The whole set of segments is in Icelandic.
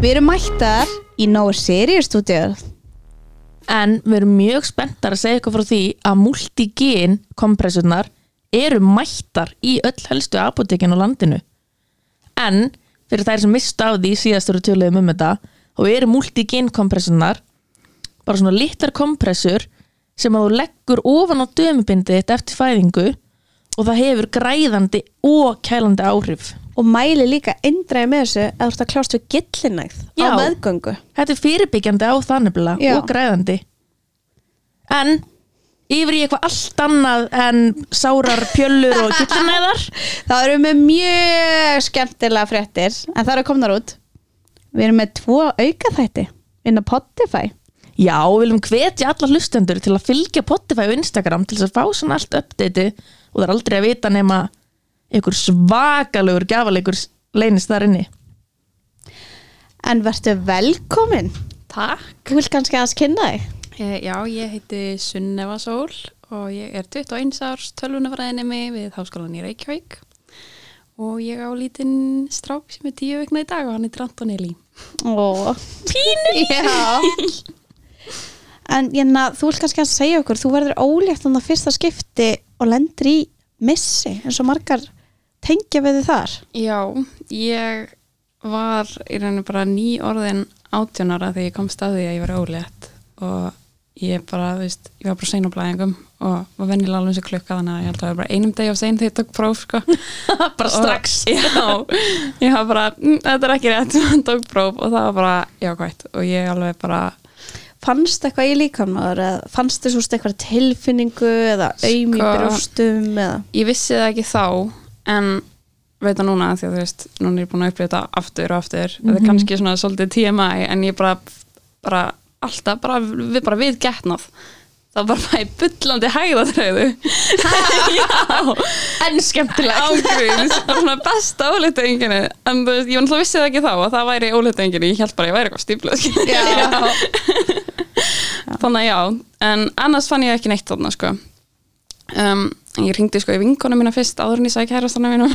Við erum mættar í Nóa Sirius stúdíu En við erum mjög spenntar að segja eitthvað frá því að multigen kompressurnar eru mættar í öll helstu apotekin á landinu. En fyrir þær sem mista á því síðastur og tjóðlega um þetta og eru multigen kompressurnar bara svona litlar kompressur sem að þú leggur ofan á dömubindið eftir fæðingu og það hefur græðandi og kælandi áhrif. Og mæli líka eindræði með þessu að þú ert að klást við gillinægð á meðgöngu. Þetta er fyrirbyggjandi á þannig og græðandi. En yfir í eitthvað allt annað en sárar pjöllur og gillinæðar Það eru með mjög skemmtilega fréttir en það eru komnar út. Við erum með tvo aukaþætti inn á Spotify Já, við viljum hvetja alla hlustendur til að fylgja Spotify og Instagram til þess að fá svona allt uppdeiti og það er aldrei að vita nema einhver svakalegur gjafalegur leynist þar inni. En verður velkomin. Takk. Þú vilt kannski aðeins kynna þig? Eh, Já, ég heiti Sunneva Sól og ég er 21 árs tölvunafræðinemi við Háskólan í Reykjavík. Og ég á lítinn strák sem er 10 vikna í dag og hann er Anton Eli. Ó, Pínu Já. En hérna, þú vilt kannski að segja okkur þú verður ólétt um það fyrsta skipti og lendir í missi eins og margar tengja við þið þar? Já, ég var í rauninu bara ný orðin átjónara þegar ég komst að því að ég var ólétt og ég bara, þú veist, ég var bara sein á blæðingum og var vennilega alveg eins og klukka þannig að ég held að það var bara einum deg á sein þegar ég tók próf, sko. Bara strax. Og, já, ég var bara mm, þetta er ekki rétt, tók próf. Og það var bara jákvæmt og ég alveg bara Fannst eitthvað í líkamnaður eða fannst þið svo eitthvað tilfinningu eða auðm í Sko- brjóstum eða? ég vissi það ekki þá en veit það núna því að þú veist, núna er ég búin að upplifa þetta aftur og aftur, þetta er kannski svona svolítið TMI en ég bara, bara alltaf, bara, við, bara við getnað. Það var bara bara í bullandi hægðatröðu já En skemmtilega ángríns, bara svona besta óleitaenginni en þú veist, ég var náttúrulega vissi það ekki þá að það væri óleitaenginni, ég held bara að ég væri eitthvað stíflað þannig að já, en annars fann ég ekki neitt þarna sko. Um, ég ringdi sko í vinkonu mína fyrst áður en ég sagði kærastana mínum.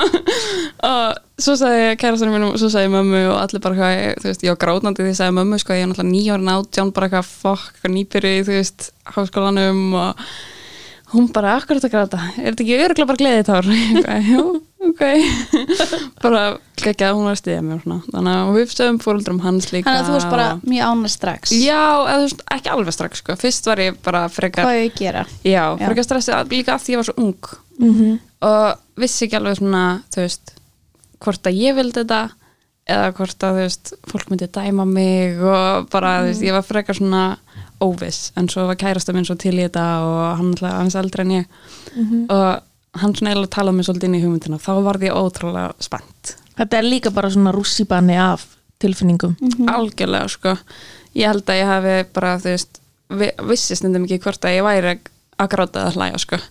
Og svo sagði kærastana mínum og svo sagði mömmu og allir bara hvað, þú veist, ég var grátnandi því ég sagði mömmu sko, ég er náttúrulega nýjárin átján bara eitthvað fokk, nýbyrju í, þú veist, háskólanum og hún bara, akkur þetta gráta? Er þetta ekki öruglega bara gleðið tár? Jú, ok. Bara ekki að hún var að stiðja mér þannig að við stöðum fóruldrum hans líka Þannig að þú varst bara mjög ánægð strax. Já, eða veist, ekki alveg strax sko. Fyrst var ég bara frekar Hvað ég gera? Já, frekar stressið líka af því ég var svo ung. Mhm. og vissi ekki alveg svona þú veist, hvort að ég vildi þetta eða hvort að þú veist fólk myndi dæma mig og bara, þú veist, ég var frekar svona óviss, en svo var kærasta minn svo til í þetta og hann alltaf aðeins eldri en ég. Og hann svona eiginlega talaði mig svolítið inn í hugmyndina þá varð ég ótrúlega spennt. Þetta er líka bara svona rússibanni af tilfinningum. Algjörlega sko. Ég held að ég hafi bara þú veist vi- vissi stundum ekki hvort að ég væri að gráta eða hlæja sko.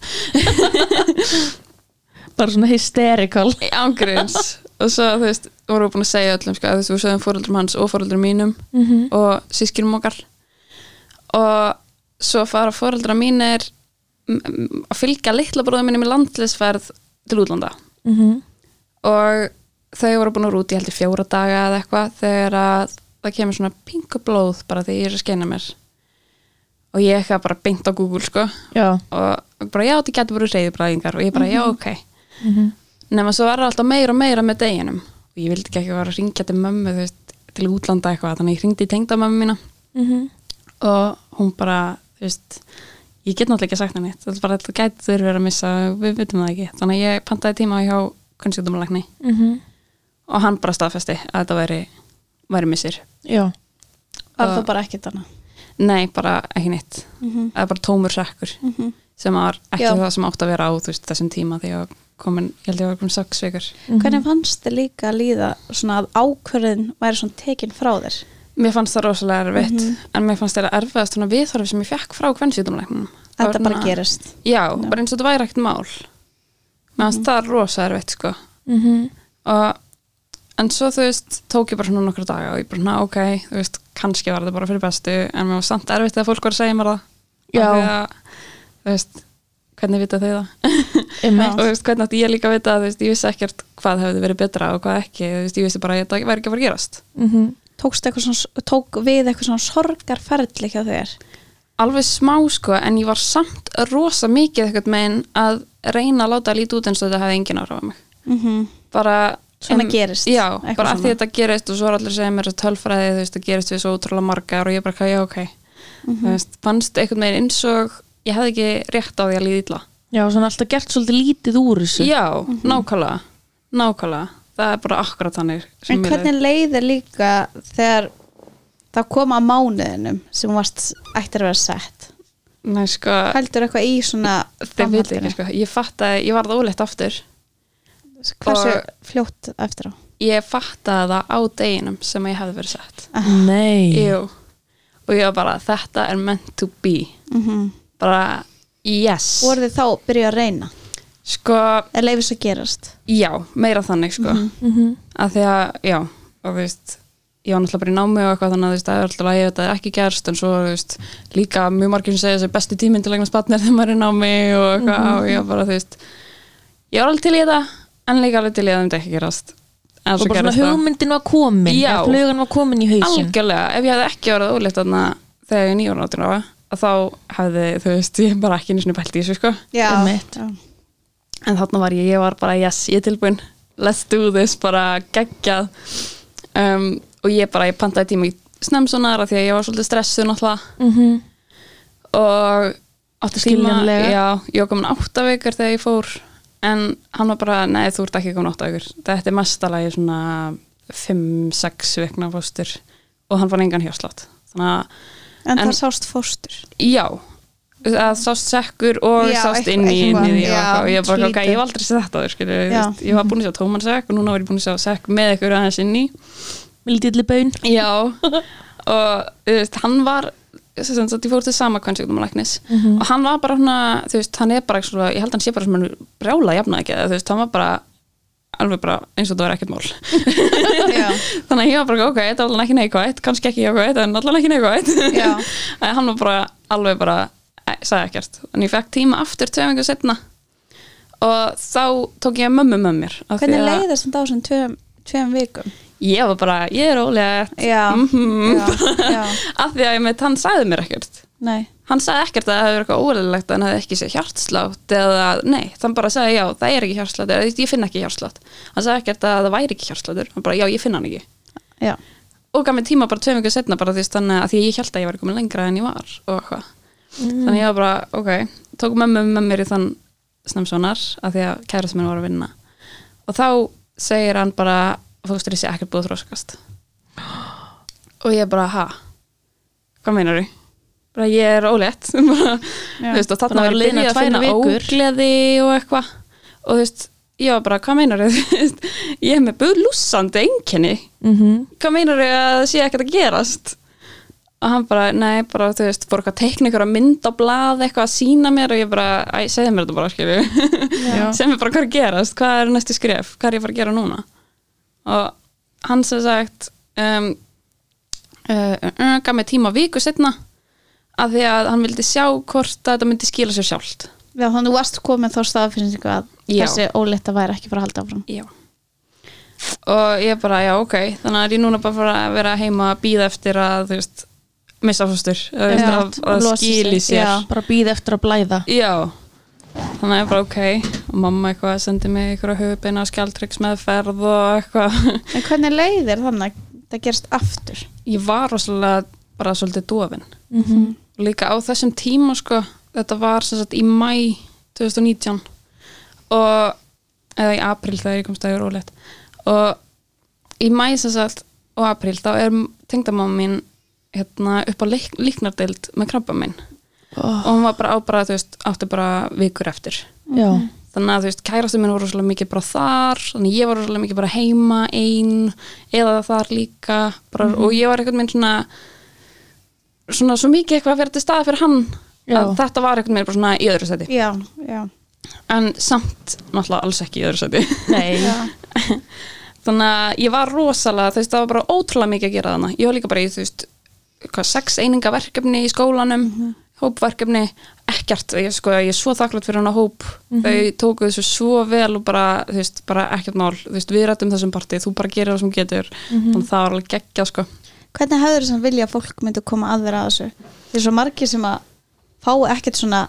Bara svona hysterical. Ángriðins og svo þú veist vorum við búin að segja öllum sko að þú veist við sögum fóreldrum hans og fóreldrum mínum Mhm. og sískinum okkar og svo fara fóreldra mínir að fylgja litla bróðum mínum í landlisferð til útlanda. Mhm. og þau voru búin að rúti ég held í fjóra daga eða eitthvað þegar að það kemur svona pinka blóð bara þegar ég er að skeina mér. Og ég eitthvað bara beint á Google sko. Já. Og bara já þetta getur verið reyðubræðingar og ég bara já ok. Mhm. nema svo var það alltaf meira og meira með deginum. Og ég vildi ekki ekki vera að ringja til mömmu veist, til útlanda eitthvað þannig að ég ringdi í tengda mömmu mína. Mhm. Og hún bara þú veist, ég get náttúrulega ekki sagt henni þetta er bara þetta gæti þurfi verið að missa við vitum það ekki, þannig að ég pantaði tíma hjá kunnsjóttumalækni Mhm. og hann bara staðfesti að þetta væri, væri missir Já Var það bara ekkert annað nei, bara ekki neitt Mhm. það er bara tómur sekkur Mhm. sem var ekki Já. það sem átt að vera á veist, þessum tíma þegar komin, ég held ég var komin sex vikur Hvernig fannst þið líka að líða svona að ákvörðin væri svona tekin frá þér? Mér fannst það rosalega erfitt Mhm. en mér fannst það erfiðast svona viðhorfi sem ég fekk frá kvennsýtumleiknum Þetta bara gerist. Já, bara eins og þetta væri ekkert mál. Mér fannst það rosa erfitt sko. Mhm. og en svo þú veist, tók ég bara svona nokkra daga og ég bara svona, ok, þú veist, kannski var þetta bara fyrir bestu, en mér var samt erfitt þegar fólk var að segja mér það. Já. Að, þú veist, hvernig vita þau það? Og þú veist, hvernig átti ég líka að vita þú veist, ég vissi ekkert hvað hefði verið betra og hvað ekki. Þú veist, ég vissi bara að þetta væri ekki að fara að gerast. Mhm. Svona, tók við eitthvað svona sorgarferðli hjá þér? Alveg smá sko, en ég var samt rosa mikið eitthvað megin að reyna að láta að líta út eins og þetta hefði engin áhrif á mig. Mm bara Svona gerist, já, eitthvað bara svona. því þetta gerist og svo er allir segja mér að tölfræði, þú veist, það gerist við svo útrúlega margar og ég bara, já, ok. Mhm. þú veist, fannst einhvern veginn eins og ég hefði ekki rétt á því að líða illa. Já, svona alltaf gert svolítið lítið úr þessu. Já, Mhm. nákvæmlega nákvæmlega, það er bara akkurat þannig sem En hvernig leiðir líka þegar það kom að mánuðinum sem varst ættir að vera sett? Nei, sko, heldur eitthvað í svona ekki, sko. Ég fattaði, ég varð óleitt aftur. Hversu fljótt eftir á? ég fattaði það á deginum sem ég hefði verið sett. Nei. Jú. og ég var bara, þetta er meant to be. Mm bara, yes. Voru þið þá að byrja að reyna sko, eða leifis að gerast? já, meira þannig sko. Mhm. að því að, já, og þú veist ég var náttúrulega bara í námi og eitthvað þannig að þú veist, það er alltaf að ég veit að það er ekki gerst en svo, þú veist, líka mjög margir sem segja þessi besti tíminn til að eignast barn er þegar maður er í námi og eitthvað og ég var bara, þú veist ég var alveg til í þetta en líka alveg til í að það myndi ekki gerast. En Og svo bara svona hugmyndin var komin Já. eða Flugan var komin í hausin algjörlega, ef ég hefði ekki verið óleitt þarna þegar ég er nýjóra áttur á að þá hefði, þú veist, ég bara ekki einu sinni pælt í þessu, sko. Já. En þarna var ég, ég var bara yes, ég er tilbúin. Let's do this, bara geggjað. Um, og ég bara, ég pantaði tíma í snemsonar af því að ég var svolítið stressuð náttúrulega. Mhm. og átti tíma já, ég var komin átta veikar þegar ég fór. En hann var bara, nei þú ert ekki komin átta veikar þetta er mestalagi svona 5-6 vikna fóstur. Og hann fann engan hjárslátt en, En- það sást fóstur. Já að sást sekkur og Já, sást inn í því og ég bara, ok, lítið. ég hef aldrei séð þetta áður, skilur, þú Já. veist, ég var búin að sjá tóman sekk og núna var ég búin að sjá sekk með eitthvað aðeins inn í. Lítið bön Já, og þú veist, hann var sem sagt, ég fór til sama kvennsjúkdómalæknis og hann var bara svona, þú veist, hann er bara svona, ég held að hann sé bara svona brjála jafna ekki, þú veist, hann var bara alveg bara eins og það var ekkert mál. Já, þannig að ég var bara, ok, þetta var alveg ekki neikvægt kannski ekki jákvægt, en alveg ekki neikvægt hann var bara, alveg bara sagði ekkert, en ég fekk tíma aftur tvei vengur setna og þá tók ég mömmu með mér hvernig leiðist þetta á þessum tveim, tveim vikum? Ég var bara, ég er ólega já, Mhm. já, já, af því að ég með hann sagði mér ekkert. Nei. Hann sagði ekkert að það hefði verið eitthvað óleilegt að hann hefði ekki séð hjartslátt eða, nei, þann bara sagði já, það er ekki hjartslátt eða ég finn ekki hjartslátt. Hann sagði ekkert að það væri ekki hjartsláttur hann bara, já, ég finn hann ekki. Og gaf mér tíma bara tveim vikur setna bara því að því ég held að ég var komin lengra en ég var og eitthvað þannig ég var bara, ok, tók mömmu með mér í þann snemsonar að því að kærast minn var að vinna. Og þá segir hann bara fóstur þessi ekkert búið þróskast og ég bara, ha? Hvað meinar þú? bara ég er ólétt. Og þarna var byrjuð að finna ógleði og eitthvað. Og þú veist, ég var bara, hvað meinar þú? ég er með blúsandi einkenni. Mhm. hvað meinar þau að það sé ekkert að gerast og hann bara, nei, bara þú veist fór eitthvað að teikna ykkur að mynd á blað eitthvað að sína mér og ég bara, æ, segðu mér þetta bara skilju, segðu mér bara hvað er að gerast hvað er næstu skref, hvað er ég að fara að gera núna? Og hann sem sagt um, uh, uh, uh, gaf mér tíma viku setna að því að hann vildi sjá hvort að þetta myndi skila sér sjálft. Já, þannig að þú varst komið þá staðfinningu að Já. þessi ólétta væri ekki fara að halda áfram. Já. Og ég bara, já ok þannig að ég núna bara fara að vera heima að býða eftir að, þú veist, missa fóstur að, skili sér. Já. Bara býð eftir að blæða. Já, þannig að ég bara ok og mamma eitthvað sendi mig eitthvað höfubeina skjaldriks meðferð og eitthvað. En hvernig leiðir þannig að það gerst aftur? Ég var rosalega bara svolítið dofin. Mhm. og líka á þessum tíma sko, þetta var sem sagt í mæ 2019 og eða í april þegar ég komst að ég rólegt og í mæ sem sagt og april þá er tengdamá mín hérna upp á lík, líknardeild með krabba minn. Og hún var bara á bara, þú veist, átti bara vikur eftir. Já, þannig að þú veist, kærastu minn voru rosalega mikið bara þar þannig ég var rosalega mikið bara heima ein eða þar líka bara, og ég var einhvern veginn svona svona svo mikið eitthvað að vera til staða fyrir hann Já. að þetta var einhvern veginn bara svona í öðru seti já, já, en samt náttúrulega alls ekki í öðru seti þannig að ég var rosalega þú veist, það var bara ótrúlega mikið að gera þannig ég var líka bara í, þú veist, sex eininga verkefni í skólanum hópverkefni, ekkert, ég, sko, ég er svo þakklátt fyrir hana hóp, þau tóku þessu svo vel og bara, veist, bara ekkert mál. Veist, við rættum þessum partí, þú bara gerir það sem getur. Þannig að það var alveg geggja, sko. Hvernig hefur þess að vilja að fólk myndi koma að vera að þessu? Það er svo margir sem að fá ekkert svona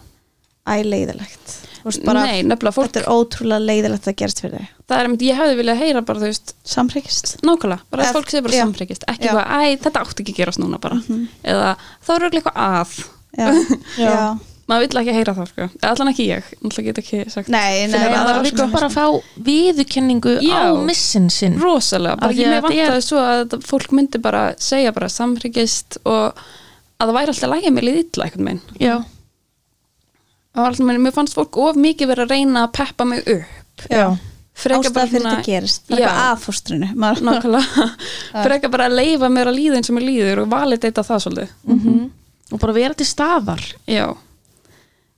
æleiðilegt bara, Nei, nefnilega fólk, Þetta er ótrúlega leiðilegt að gerast fyrir þig það er einmitt, ég hefði viljað heyra bara, þú veist, Samhryggist. nákvæmlega, bara að fólk sé bara já. samfrikist, ekki Já. Eitthvað, æ, þetta átti ekki að gerast núna bara, eða þá er örugglega eitthvað að. Já, maður vill ekki heyra það, sko, allan ekki ég. Náttúrulega get ekki sagt Nei, nei, það það er sko bara að fá viðurkenningu á missin sinn. Rosalega, bara Af því ég að með þetta er- svo að fólk myndi bara segja bara samfrikist og að það væri alltaf lægja mig liðið illa einhvern veginn. Já, Það alltaf, mér fannst fólk of mikið vera að reyna að peppa mig upp. Já, bara Ástæða fyrir þetta gerist Það er Já. eitthvað aðfóstrinu Maður- nákvæmlega, frekar bara að leifa mér að líða eins og mér líður og validata það svolítið. Mhm. og bara vera til staðar. Já,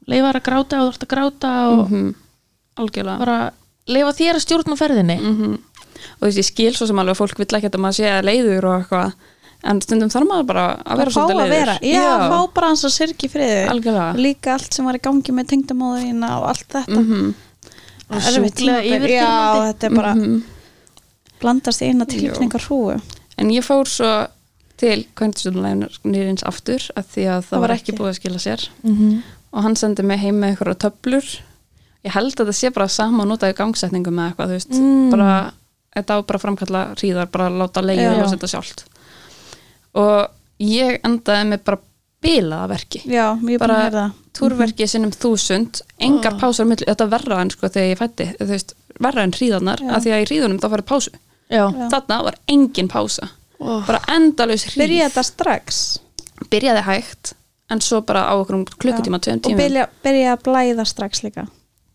leifa þær að gráta og þú ert að gráta og mhm, algjörlega. Bara leifa þér að stjórna ferðinni. Mhm. og þú veist, ég skil svo sem alveg að fólk vill ekki að maður sé að leiður og eitthvað en stundum þarf maður bara að vera Að svolítið að leiður. Vera Já, fá bara hans að friði. Algjörlega. Líka allt sem var í gangi með tengdamóðina og allt þetta Tímabil. yfirþyrmandi. Já, þetta er bara mhm. blandast í eina tilkningar hrúu en ég fór svo til kvæntistöðunleginins aftur að því að það, var var ekki ekki. búið að skila sér Mhm. og hann sendi mig heim með einhverja töflur ég held að það sé bara sama að nota í gangsetningum með eitthvað, þú veist Mm. bara, þetta á bara framkalla hríðar bara láta leiða Já. og setja sjálft og ég endaði með bara bilaða verki Já, mjög bara túrverki sinnum þúsund engar Oh. pásar milli, þetta er verra en sko þegar ég fætti, þú veist, verra en hríðarnar Já. að því að í hríðunum þá farið pásu. Já. Þarna var engin pása. Oh. bara endalaus hríð. Byrja þetta strax? Byrjaði hægt en svo bara á okkur klukkutíma, tveim Og tímum. byrja, byrja að blæða strax líka?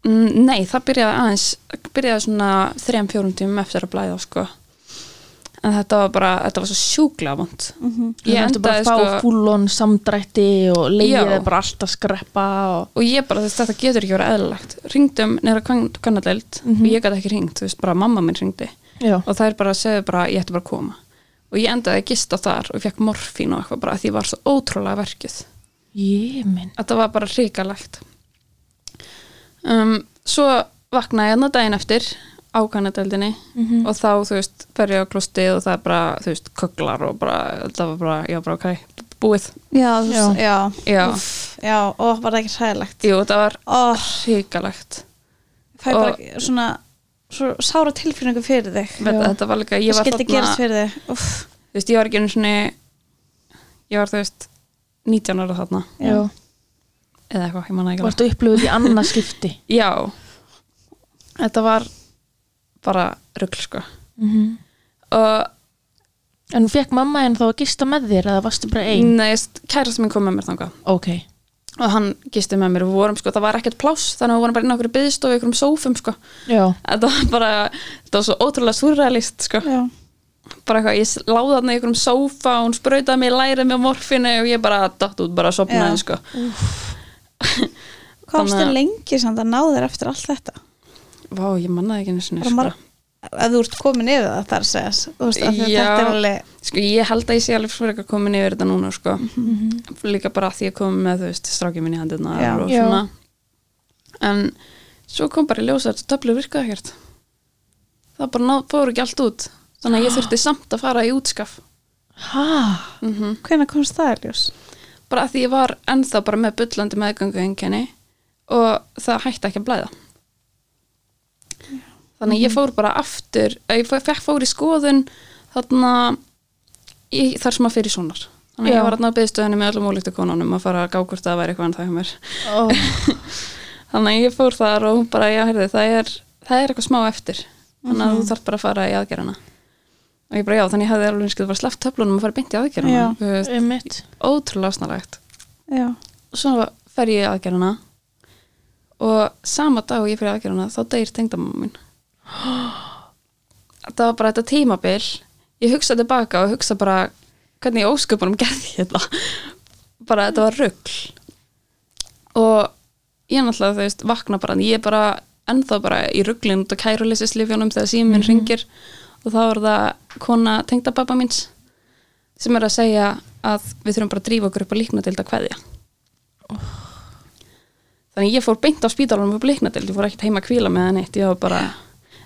Mm, Nei, það byrjaði aðeins byrjaði svona þrejum fjórum tímum eftir að blæða sko en þetta var bara, þetta var svo sjúklega vond. Mhm. Ég endaði bara að fá sko, fúlón samdrætti og leiðið bara allt að skreppa og... og ég bara, veist, þetta getur ekki verið eðlilegt. Ringdum neðra kannadeild Mhm. og ég gæti ekki ringt, þú veist, bara mamma minn ringdi Já. og er bara segja bara, ég ætti bara að koma. Og ég endaði að gista þar og ég fekk morfín og eitthvað bara því ég var svo ótrúlega verkið Ég minn. Þetta var bara hrikalegt. Um, svo vaknaði ég enna daginn eftir á kannadeldinni Mhm. og þá, þú veist, fer ég á klostið og það er bara, þú veist, köglar og bara, það var bara, já, bara, ok, búið. Já, þú Já. veist, já. Já. Úff, já, og var það ekki hræðilegt? Jú, þetta var Ó, hrikalegt. Fæ Og- bara svona svo sára tilfinningu fyrir þig. Þetta, þetta var líka, ég Það var skildi þarna gerast fyrir þig. Úff, þú veist, ég var ekki einu svona ég var, þú veist 19 ára þarna, Já. eða eitthvað, ég manna ekki alveg. Varstu upplöfuð í annað skipti? Já. Þetta var bara rugl sko. Mhm. og En fekk mamma en þá að gista með þér eða varstu bara ein? neðist kærast minn kom með mér þangað. Ok. Og hann gisti með mér. Og við vorum sko, það var ekkert pláss þannig að við vorum bara inn á okkur byðstofu í okkur sófum sko. Já. Þetta var bara, þetta var svo ótrúlega surrealist sko, já, bara eitthvað ég láði þarna í okkur sófa og hún sprautaði mig í lærið með morfinu og ég bara datt út bara að sopnaði Já. sko. Að- lengi samt að ná þér eftir allt þetta Vá, ég mannaði ekki bara sko. mar, að þú ert komin yfir það þar segjast þú veist, af því að Já. þetta er alveg sko ég held að ég sé alveg fyrir eitthvað komin yfir þetta núna sko Mhm. líka bara að því að koma með þú veist strákið minni í hendurnar Já. og Já. svona en svo kom bara í ljósa að þetta töflu virkaði ekkert það bara ná, fór ekki allt út þannig að ég þurfti samt að fara í útskaf Hæ? mm hvenær komst það í ljós bara að því ég var ennþá bara með bullandi meðgangu einkenni og það hætti ekki að blæða þannig að ég fór bara aftur ég fekk fór í skoðun þarna í, þar sem að fyrir svonar þannig að Já. ég var þarna á byðstöðunni með öllum ólíktu konunum að fara að gá hvort það væri eitthvað en það hjá mér. Oh. þannig að ég fór þar og hún bara, já, heyrði, það er það er eitthvað smá eftir. Þannig að þú þarf bara að fara í aðgerðana og ég bara, já, þannig ég hefði alveg einskið bara sleppt töflunum og í Já. aðgerðana ótrúlega snarlegt og svo fer ég í aðgerðana og sama dag og ég í aðgerðana þá deyr tengdamamma mín það var bara þetta tímabil ég hugsa tilbaka og hugsa bara hvernig ósköpunum gerði ég þetta. Bara þetta var rugl. Og ég náttúrulega þú veist vakna bara, ég er bara ennþá bara í ruglinn út á kærulissislifjónum þegar síminn mm ringir og þá er það kona tengdababba míns sem er að segja að við þurfum bara að drífa okkur upp á líkna til þetta kveðja þannig ég fór beint á spítalanum og bliknadild, ég fór ekkert heima að kvíla með það neitt, ég var bara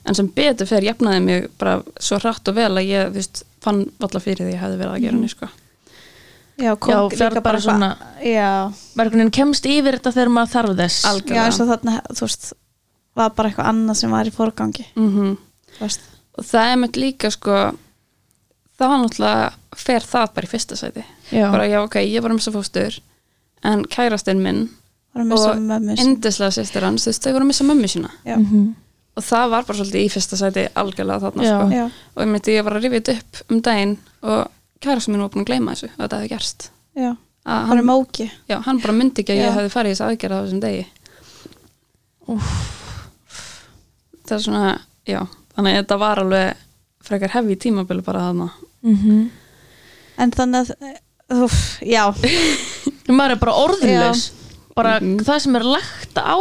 en sem betur fer jafnaði mig bara svo hratt og vel að ég, veist, fann valla fyrir því ég hefði verið að gera henni, sko. Já, kom Já, bara eitthvað- svona- já, verkunin kemst yfir þetta þegar maður þarf þess. Algjörlega. já, eins og þarna þú veist, var bara eitthvað annað sem var í fórgangi mm veist. og það er með líka, sko það var náttúrulega fer það bara í fyrsta sæti. Já. bara já, ok, ég var um þess að fóstur en kærastinn minn að og indislega sýstir hans, þú veist, þau voru að missa mömmu sína. Já, Mhm. Og það var bara svolítið í fyrsta sæti algjörlega þarna, Já. sko. Já, og ég myndi, ég var að rifja þetta upp um daginn og kærastinn minn var búin að gleyma þessu að þetta hefði gerst. Já, hann, móki. Já, hann bara myndi ekki að Já. ég hefði farið í þess aðgerð á þessum degi. Það er svona, já þannig að þetta var alveg frekar hefi tímabili bara þarna. Mhm. en þannig að úf, já, maður er bara orðinlaus bara Mhm. það sem er lagt á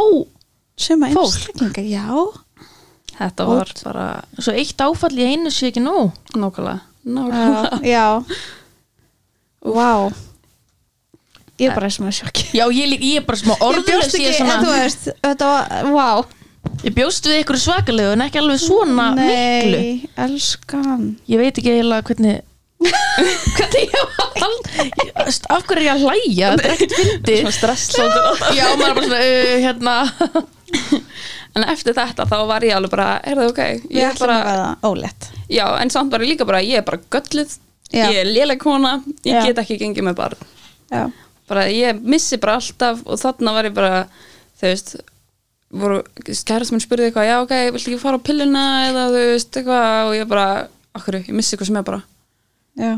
suma Fólk. einstaklinga, já þetta var bara svo eitt áfall í einu sé ekki nóg. Nákvæmlega, nákvæmlega. já, já vá. Ég er bara sem að sjokki. Já ég, ég er bara smá ég bjóst ekki, er en þú svona, veist þetta var, vá. Ég bjóst við ykkur svakalegu en ekki alveg svona miklu. nei, elskan. Ég veit ekki eiginlega hvernig hvernig ég var af hverju er ég að hlæja? Þetta er ekkert Svona svolítið. já maður er bara svona uh, hérna en eftir þetta þá var ég alveg bara er það ok, ég ég er bara ólétt. Já, en samt var ég líka bara, ég er bara gölluð. Já. ég er léleg kona, ég Já. get ekki gengið með barn. Já, bara ég missi bara alltaf og þarna var ég bara þú veist voru, kærast minn spurði eitthvað já ok, viltu ekki fara á pilluna eða þú veist eitthvað og ég bara, okkur, ég missi eitthvað sem er bara. Já.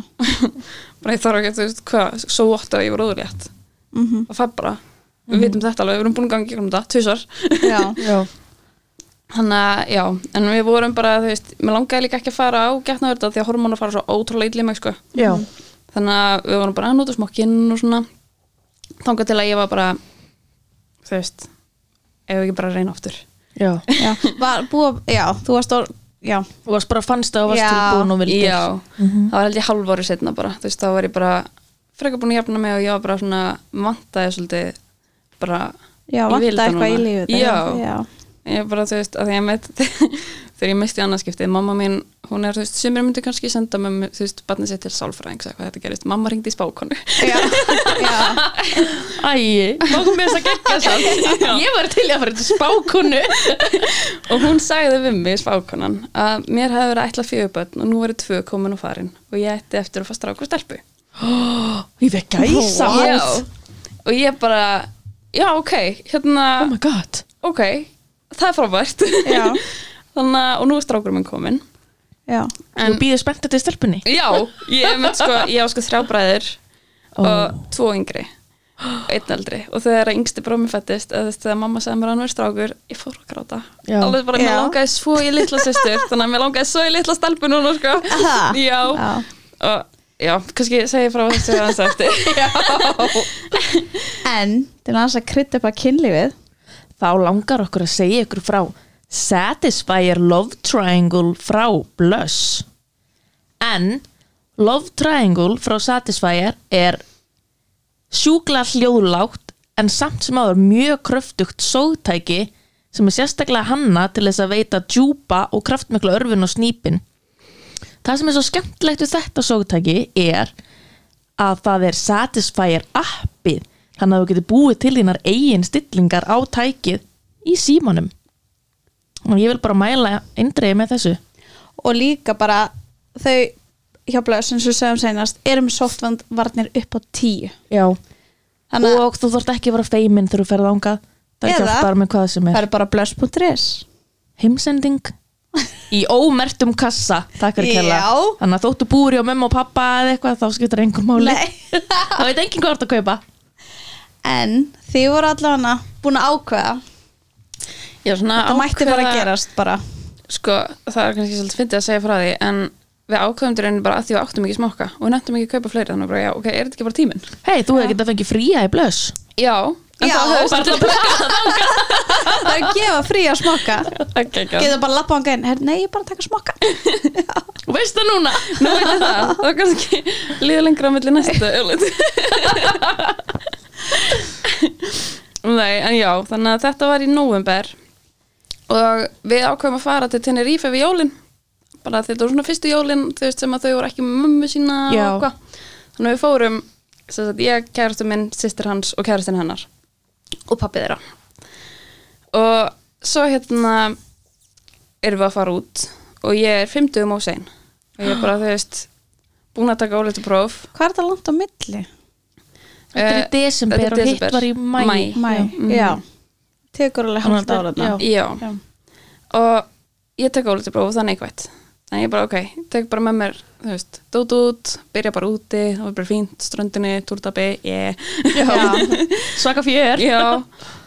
Bara ég þarf ekki, þú veist, hvað, svo ótt að ég var óðurlétt mm og það bara, við vitum þetta alveg, við erum búin að gangi um þetta, tvisar já, já, Þannig að, já, en við vorum bara, þú veist, mér langaði líka ekki að fara á getnaverða því að hormónu fara svo ótrúlega illa í mig, sko. já, Þannig að við vorum bara að nota smokkinn og svona. Þangað til að ég var bara, þú veist, ef við ekki bara að reyna aftur. já. Já. Var búið, já, þú varst orð já, þú varst bara fannst það og varst tilbúin og vildir. Já, það var held ég hálf árið setna bara, þú veist, þá var ég bara frekar búin að jafna mig og ég var bara svona vantaði svolítið bara já, það eitthvað í lífið Já. já, ég bara, þú veist, að því að með þegar ég misti annarskiptið, mamma mín hún er, þú veist, sem er myndi kannski senda með, þú veist, barnið sér til sálfræðings eða hvað þetta gerist, mamma ringdi í spákonu. Já. Æi, mákum við þess að gegja samt? Ég var til í að fara til spákonu. Og hún sagði við mig, spákonan að mér hefði verið ætlað fjögur börn og nú verið tvö komin og farin og ég ætti eftir að fá stráku og stelpu. Ég fekk gæsa? Já. og ég bara, já, ok hérna, Oh my god. Ok það er frábært Já. þannig að, og nú er strákur minn komin já. Þú býður spennt til stelpunni já, ég með sko, sko þrjá bræður Ó. og tvo yngri og einn eldri og þegar yngsti brómi fættist eða þess þegar mamma sagði mér að hann verið strákur ég fór að gráta alveg bara, mér langaði svo í litla systur þannig að mér langaði svo í litla stelpu núna sko. Já. Já. og já, kannski segi ég frá þessu aðeins eftir en til að að krydda upp að kynlífið Þá langar okkur að segja ykkur frá Satisfyer Love Triangle frá Blush En Love Triangle frá Satisfyer er sjúkla hljóðlátt en samt sem áður mjög kröftugt sógtæki sem er sérstaklega hanna til þess að veita djúpa og kraftmikla örfin og snýpin. Það sem er svo skemmtilegt við þetta sógtæki er að það er Satisfyer appið þannig að þú getur búið til þínar eigin stillingar á tækið í símanum. Og ég vil bara mæla eindreiði með þessu. Og líka bara þau hjá blöð sem við segjum senast erum softvarnir upp á tíu. Já. þannig og þú þarft ekki að vera feimin þegar þú ferð ángað það Eða- hjálpar með hvað sem það er. er bara blöss.is heimsending í ómertum kassa takk fyrir kella. Þannig að þóttu búri á mömmu og pappa eða eitthvað þá skiptir einhver máli. Þá veit enginn hvað þú ert að kaupa en þið voru allavega búin að ákveða. Já, svona það mætti bara ákveða- gerast bara. Sko, það er kannski svolítið fyndið að segja frá því en við ákveðum til rauninni bara að því við áttum ekki smokka. Og við nættum ekki að kaupa fleiri þannig bara, já, ok, er þetta ekki bara tíminn? hei, þú hefði getað fengið fría í blöss Já, en Já, það bara svolítið það er að gefa frí að smokka. Ekki, getur bara lappa á hann gæn nei, ég er bara að taka smokka. Veist það núna? Nú veit ég það, það er kannski líður lengra á milli öllið Nei, en já, þannig að þetta var í november og við ákveðum að fara til Tenerife við jólin. Bara þetta voru svona fyrstu jólin þú veist sem að þau voru ekki með mömmu sína þannig að við fórum sagt, ég, kærastu minn, sýstir hans og kærastinn hennar og pappi þeirra. Og svo hérna erum við að fara út og ég er 50 um á sein. Og ég er bara, þú veist búin að taka óleitu próf. Hvað er þetta langt á milli? Þetta er í Eh, desember þetta er og hitt var í mæ Maí. Mæ, Mhm. já. Tekur alveg halvt ára já. Já, Já. og ég tek óleitu próf og það er neikvætt. Þannig ég bara, ok, tek bara með mér þú veist, dót út, byrja bara úti það var bara fínt, ströndinni, túrtabi yeah. Já. Svaka fjör. Já,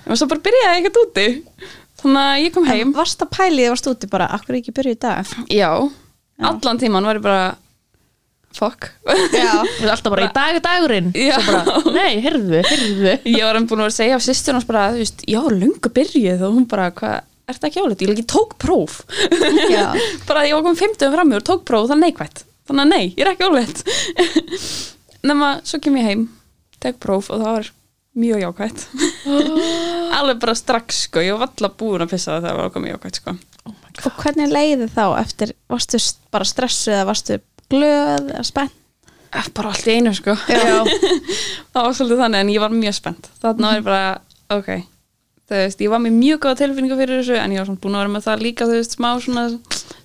og svo bara byrjaði ég ekkert úti. Þannig að ég kom heim. En varst að pæli þið varst úti bara? Akkur ekki byrja í dag? Já, allan tíman var ég bara Já. Erum alltaf bara í dag dagurinn. Já. Bara, Nei, heyrðu, heyrðu. Ég var enn búin að segja þú veist, já, lunga byrjuð. Og hún bara, hvað, er þetta ekki áleitt? Ég tók próf. Já. bara ég var komin 50 fram og tók próf það neikvætt þannig að nei, ég er ekki áleitt nema, svo kem ég heim tek próf og það var mjög jákvætt. Alveg bara strax sko, ég var alltaf búin að pissa það þegar það var komið jákvætt sko. Og hvernig leiði þá eftir Varstu st- bara stressuð eða varstu glöð eða spennt? Eh, bara allt í einu sko. Já. það var svolítið þannig en ég var mjög spennt. Þannig var ég bara, ok. Þú veist, ég var með mjög góða tilfinningu fyrir þessu en ég var svona búin að vera með það líka þú veist, smá svona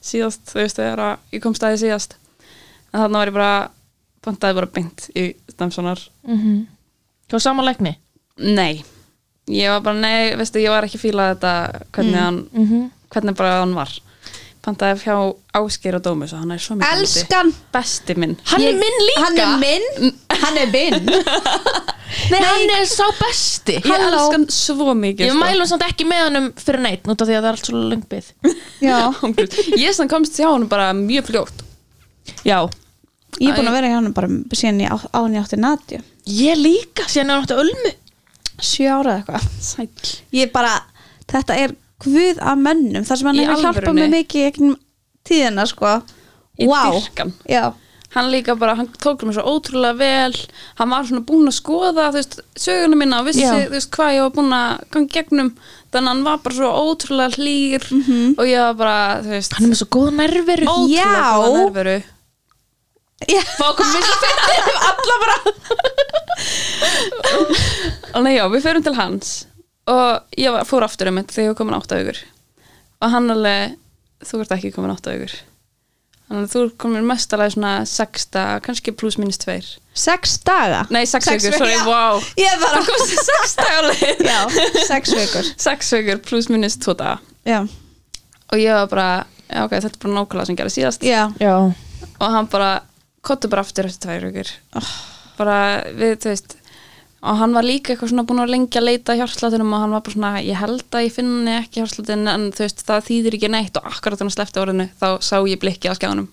síðast, þú veist, þegar að ég kom staðið síðast en þannig var ég bara pantaði bara beint í Stamsonar mm Hjá sama leikni nei, ég var bara, nei, veistu, ég var ekki fílað þetta hvernig hann, mm hvernig bara hann var. Pantaði hjá Ásgeir og Dómus og hann er svo hluti. Elskan! besti minn. Hann er minn líka! Hann er minn? Hann er minn! Nei, hann er sá besti! Ég elska hann svo mikið Ég sko. mælum samt ekki með hann um fyrir neitt Nút af því að það er allt svo lengbið Já. Ég sem komst hjá hann bara mjög fljótt Já Ég er búin að vera í hann bara síðan ég á, á hann ég átti Nadju Ég líka, síðan er hann átti ölmu Sjö ára eða eitthvað Sæll. Ég bara, þetta er guð af mönnum Það sem hann Í hefur hjálpað alvörunni? mig mikið í gegnum tíðina sko Ég Vá. dýrka hann. Já hann líka bara, hann tók mér svo ótrúlega vel. Hann var svona búinn að skoða þú veist, söguna minna og vissi Já. þú veist, hvað ég var búinn að ganga gegnum. Þannig að hann var bara svo ótrúlega hlýr og ég var bara, þú veist Hann er með svo góða nærveru ótrúlega Já. góða nærveru Já. Fá komum við svo Alla bara. Og nei já, við förum til hans. Og ég var, fór aftur um þetta þegar ég var komin átta augur Og hann alveg Þú ert ekki komin átta augur Þannig að þú ert komin mestalega svona sexta, kannski pluss minnst tveir. Sex daga? Nei, sex, Sex vikur, sorry, já. wow. Ég bara Það komst í sex dagarleið Já, sex vikur. Sex vikur pluss minnst tvo daga. Já, Og ég var bara, já ok, þetta er bara nákvæmlega sem gerði síðast. Já. Já. Og hann bara kottu bara aftur eftir tvær vikur. Bara við, þú veist og hann var líka eitthvað svona búin að lengi að leita hjárslátunum og hann var bara svona, ég held að ég finni ekki hjárslátin en þú veist, það þýðir ekki neitt. Og akkurat hann sleppti orðinu, þá sá ég blikki á skjánum.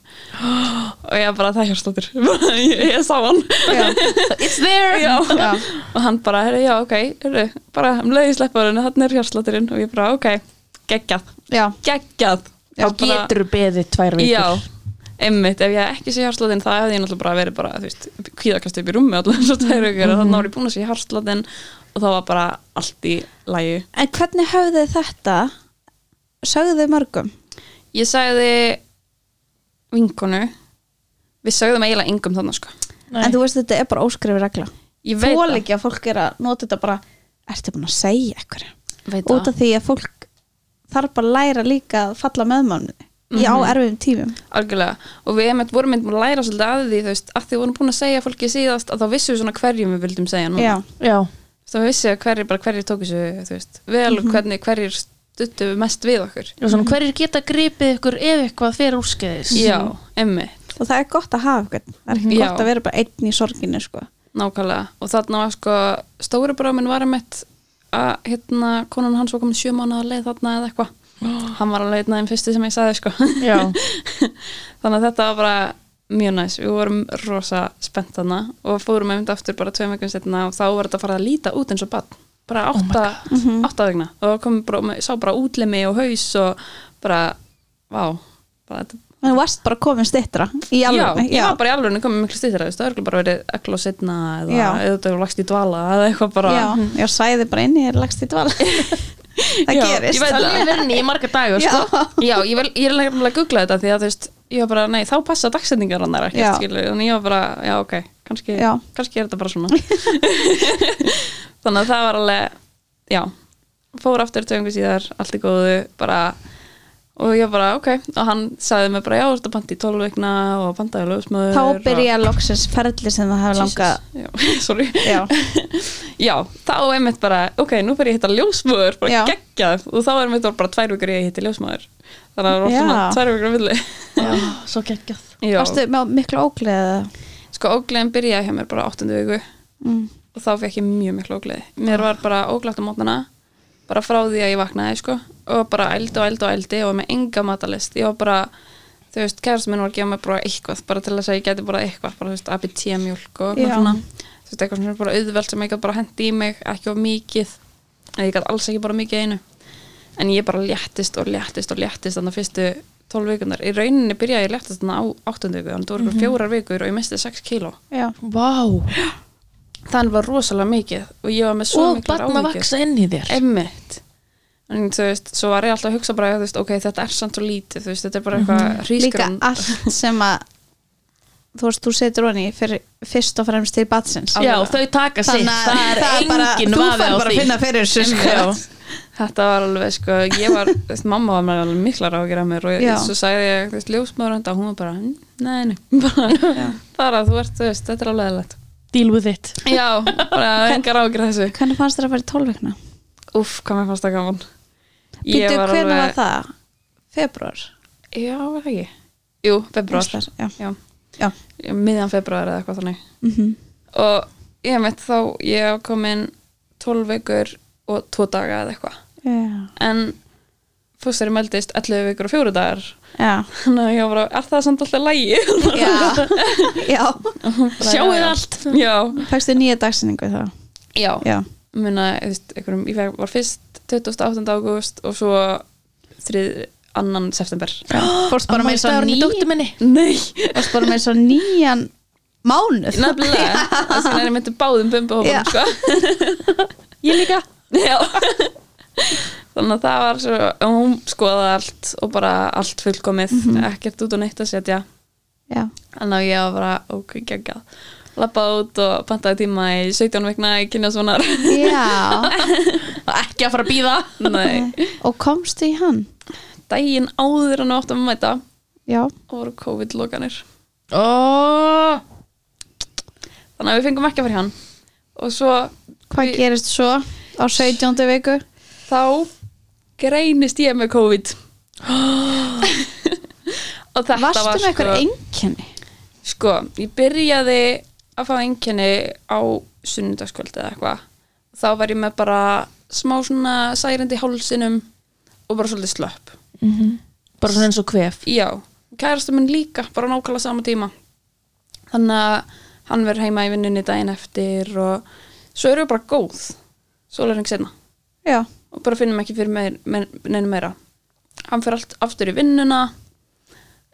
Og ég bara, það er hjárslátur ég, ég sá hann. It's there. Já. já, og hann bara, herri, já, ok herri, bara um leiði sleppa orðinu, þannig er hjársláturinn og ég bara, ok, geggjað. Geggjað. Þá getur beðið tvær vikur. Já, einmitt, ef ég ekki sé hjársláttinn þá hefði ég náttúrulega bara verið bara, þú veist, kvíðakast upp í rúmi allir svo tvær vikur og þannig var ég búin að sé hjársláttinn og það var bara allt í lægi. En hvernig höfðu þið þetta? Sögðu þið mörgum? Ég sagði vinkonu, við sögðum eiginlega yngum þannig sko. Nei. En þú veist þetta er bara óskrifi regla Ég veit Þú það. ekki að fólk er að nota þetta bara Ertu búin að segja eitthvað Veit Út af því að fólk þarf bara að læra líka að falla með mánuði Í á Mhm. erfiðum tímum Algjörlega, og við einmitt vorum einmitt að læra svolítið að því, þú veist, að því við vorum búin að segja fólki síðast að þá vissum við svona hverjum við vildum segja núna. Já, Já Þá vissi að hverjir, bara hverjir tóku þessu, þú veist, vel og hvernig hverjir stuttu mest við okkur. Og svona hverjir geta gripið ykkur ef eitthvað fer úrskeiðis Já, einmitt. og það er gott að hafa eitthvað Það er ekki Já. gott að vera bara einn í sorginu sko. Nákvæmlega og þarna var sko stóri bráminn var einmitt að hérna konan hans var komin sjö mánuða leið þarna eða eitthvað hann var alveg einn af þeim fyrsti sem ég sagði sko. Já. Þannig að þetta var bara mjög næs. Við vorum rosa spennt þarna og fórum einmitt aftur bara tveim veginn setna og þá var þetta að fara að líta út eins og bann bara átta, oh átta vegna og kom bara, sá bara útlimi og haus og bara, vá bara, þetta, en þú varst bara komin stittra í Já, alveg ég var bara í alveg komið miklu stýttir það er bara verið ekla og setna eða Já. eða er lagst í dvala eða eitthvað bara já, já, sæði bara inn í er lagst í dval það Já, gerist ég veit Það lifir inn í marga dagur sko. Já, ég, vel, ég er nefnilega að googla þetta því að þú veist, ég var bara, nei, þá passa dagsetningar hann Já. ekkert, skilur, þannig ég var bara, já, ok, kannski, Já. kannski er þetta bara svona. þannig að það var alveg, já, fór aftur töngu síðar, allt í góðu, bara, og ég bara, ok, og hann sagði mig bara, já, að bandi í 12 vikna og bandaði lögsmöður. þá byrja loksins ferli sem það hefur langað. Já, sorry. já, Já, þá er mitt bara, ok, nú fyrir ég að hitta ljósmöður, bara geggjað. Og þá er mitt bara tvær vikur ég að hitta ljósmöður þannig að það var svona tvær vikur á milli. Já, Svo geggjað. Varstu með miklu ógleði sko ógleðin byrjaði hjá mér bara áttundu viku. Mm. og þá fekk ég mjög miklu ógleði. Mér var bara óglætt á mótnana bara frá því að ég vaknaði, sko. Og bara ældi og ældi og ældi og með enga matalist ég var bara, þú veist, kærast minn var að gefa mér bara eitthvað, bara til þess að ég geti bara eitthvað bara, þú veist, ABT mjólk og svona. Þú veist, eitthvað sem er bara auðvelt sem ég gæti bara hendi í mig ekki of mikið. En ég gæti alls ekki bara mikið einu. En ég bara léttist og léttist og léttist þannig að fyrstu 12 vikunar í rauninni byrjaði ég léttist þannig á 8. viku þannig að það voru mm fjórar vikur og ég misti 6 kíló. Já, Vá, þannig var rosalega mikið og ég var með svo og miklar barn að vaksa inn í þér. Einmitt. En þú veist, svo var ég alltaf að hugsa bara veist, ok, þetta er samt svo lítið, þú veist, þetta er bara eitthvað líka hrísgrand allt sem að þú veist, þú setur fyrir fyrst og fremst til batsins Já, þau taka sitt, að það er bara- engin þú fær á bara að finna fyrir þessu sko. Þetta var alveg, sko, ég var mamma var með alveg miklar ágjur af mér og ég, svo sagði ég, þú veist, ljósmaður og hún var bara, "Mm, nei, nei. Bara, bara, þú ert, þú veist, þetta er alveg eðlilegt Deal with it Já, bara engar ágjur þessu hvernig fannst þér að fara í tólveikna? Úff, hvað mér fannst það gaman Býtu, hvernig var það? Februar? Já, var það ekki? Jú, februar Næstar, já. Já, Já. Miðjan februar eða eitthvað þannig Mm og ég veit þá ég hef komin 12 vikur og 2 daga eða eitthvað en fóstari meldist 11 vikur og 4 dagar. Þannig að ég var bara, er það samt alltaf lægi? Já. já. Sjáuð allt Já, Fækstu nýja dagsinningu þá? já, Já. muna, veist, einhverjum, ég var fyrst 28. ágúst og svo 3. annan september Fórst bara með svo Ammælsdagurinn í ný dóttur minni Nei, Fórst bara með svo nýjan mánuð nefnilega þess vegna er ég myndi báðum bumbuhófum sko. Ég líka Já Þannig að það var svo hún skoðaði allt og bara allt fullkomið, ekkert út og neitt að setja. Þannig að ég var bara, ok, geggjað Lappaði út og pantaði tíma í 17 vikna í kynjasvonar. Ekki að fara að býða Og komstu í hann? daginn áður við áttum að mæta Já. og voru COVID-lokanir oh, Þannig að við fengum ekki að fara í hann og svo Hvað Við- gerist svo á 17. viku? þá greinist ég með COVID? Og þetta Varstu var með eitthvað sko, einkenni? sko, ég byrjaði að fá einkenni á sunnudagskvöld eða eitthvað. Þá var ég með bara smá svona særandi í hálsinum og bara svolítið slöpp. Bara svona eins og kvef. Já, kærastu minn líka bara nákvæmlega sama tíma. Þannig að hann verður heima í vinnunni daginn eftir og svo erum við bara góð. Svo er hann senna Já. Og bara finnum ekki fyrir meir, meir, neinu meira hann fyrir allt aftur í vinnuna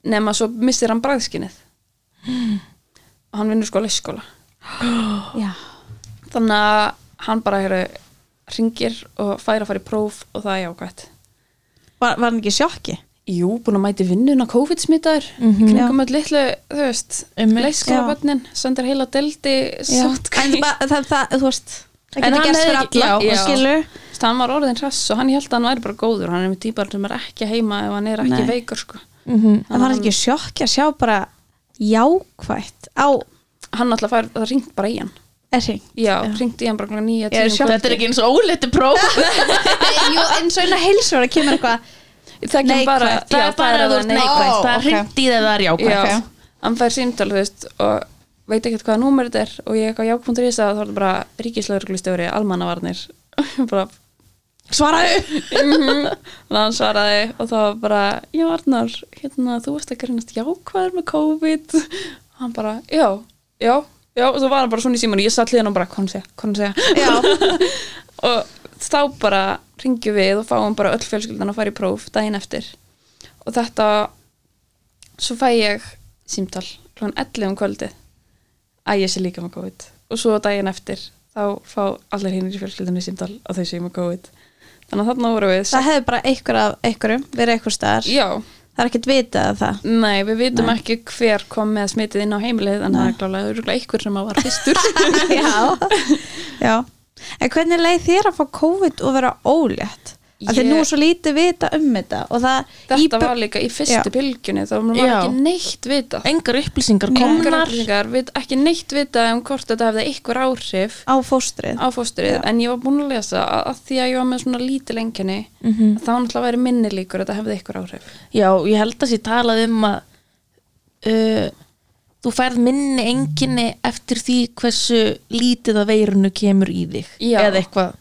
nema svo missir hann bræðskinnið og hann vinnur sko að leikskóla Já. þannig að hann bara hér ringir og fær að fara í próf og það er jákvætt Var, var hann ekki sjokki? Jú, búin að mæti vinnuna COVID-smittaður mm Mhm. kringum öll litlu, þú veist Einmitt. leikskólabönnin, sendir heila deldi það, það, þú veist Það getur gerst fyrir alla já, já. skilur hann var orðin hress og hann held að hann væri bara góður. Hann er með típar sem er ekki heima ef hann er ekki Nei. veikur sko. mm Það var ekki í sjokki að sjá bara jákvætt á hann alltaf fær, það ringt bara í hann. Erring Já, hringt í hann bara nýja er sjokki. Þetta er ekki eins og óleiti próf. Jú, eins og eina heilsvara kemur eitthvað Það kemur bara, Neikvætt. Það já, er bara að þú ert neikvægt Það er ok. hringt í þegar það er jákvægt Já, hann fær símtal, þú veist og veit ekkert hvaða númer þetta er og ég eitthvað ják.is að þá er þetta bara ríkislauglistjóri, almannavarnir. Bara Svaraðu. Mhm. og hann svaraði og þá var bara, já Arnar hérna, þú veist ekki reynast jákvæður með COVID. Og hann bara, já, já já, og svo var hann bara svona í síman og ég satt liðan og bara, hvað hann segja, hvað hann segja? Og þá bara ringjum við og fáum bara öll fjölskyldan að fara í próf daginn eftir. Og þetta svo fæ ég símtal klokkan 11 um kvöldið. Að ég sé líka með COVID. Og svo daginn eftir þá fá allir hinnir í fjölskyldunni símtal að þau séu með COVID þannig að þarna voru við það hefði bara einhver af einhverjum verið einhver staðar. Já, það er ekkert vitað af það. Nei, við vitum Nei. ekki hver kom með smitið inn á heimilið en það er klálega örugglega einhver sem að var fyrstur. Já. já. En hvernig leið þér að fá COVID og vera ólétt að Ég- nú svo lítið vita um þetta og það í þetta var líka í fyrstu bylgjunni þá var ekki neitt vitað. Engar upplýsingar komnar. Upplýsingar, við ekki neitt vitað um hvort þetta hefði einhver áhrif á fóstrið. á fóstrið, en ég var búin að lesa að, að því að ég var með svona lítil enginni Mhm. þá náttúrulega væri minni líkur að þetta hefði einhver áhrif. Já, ég held að sér talað um að uh, þú færð minni enginni eftir því hversu lítið að veirunu kemur í þig Já. eða eitthvað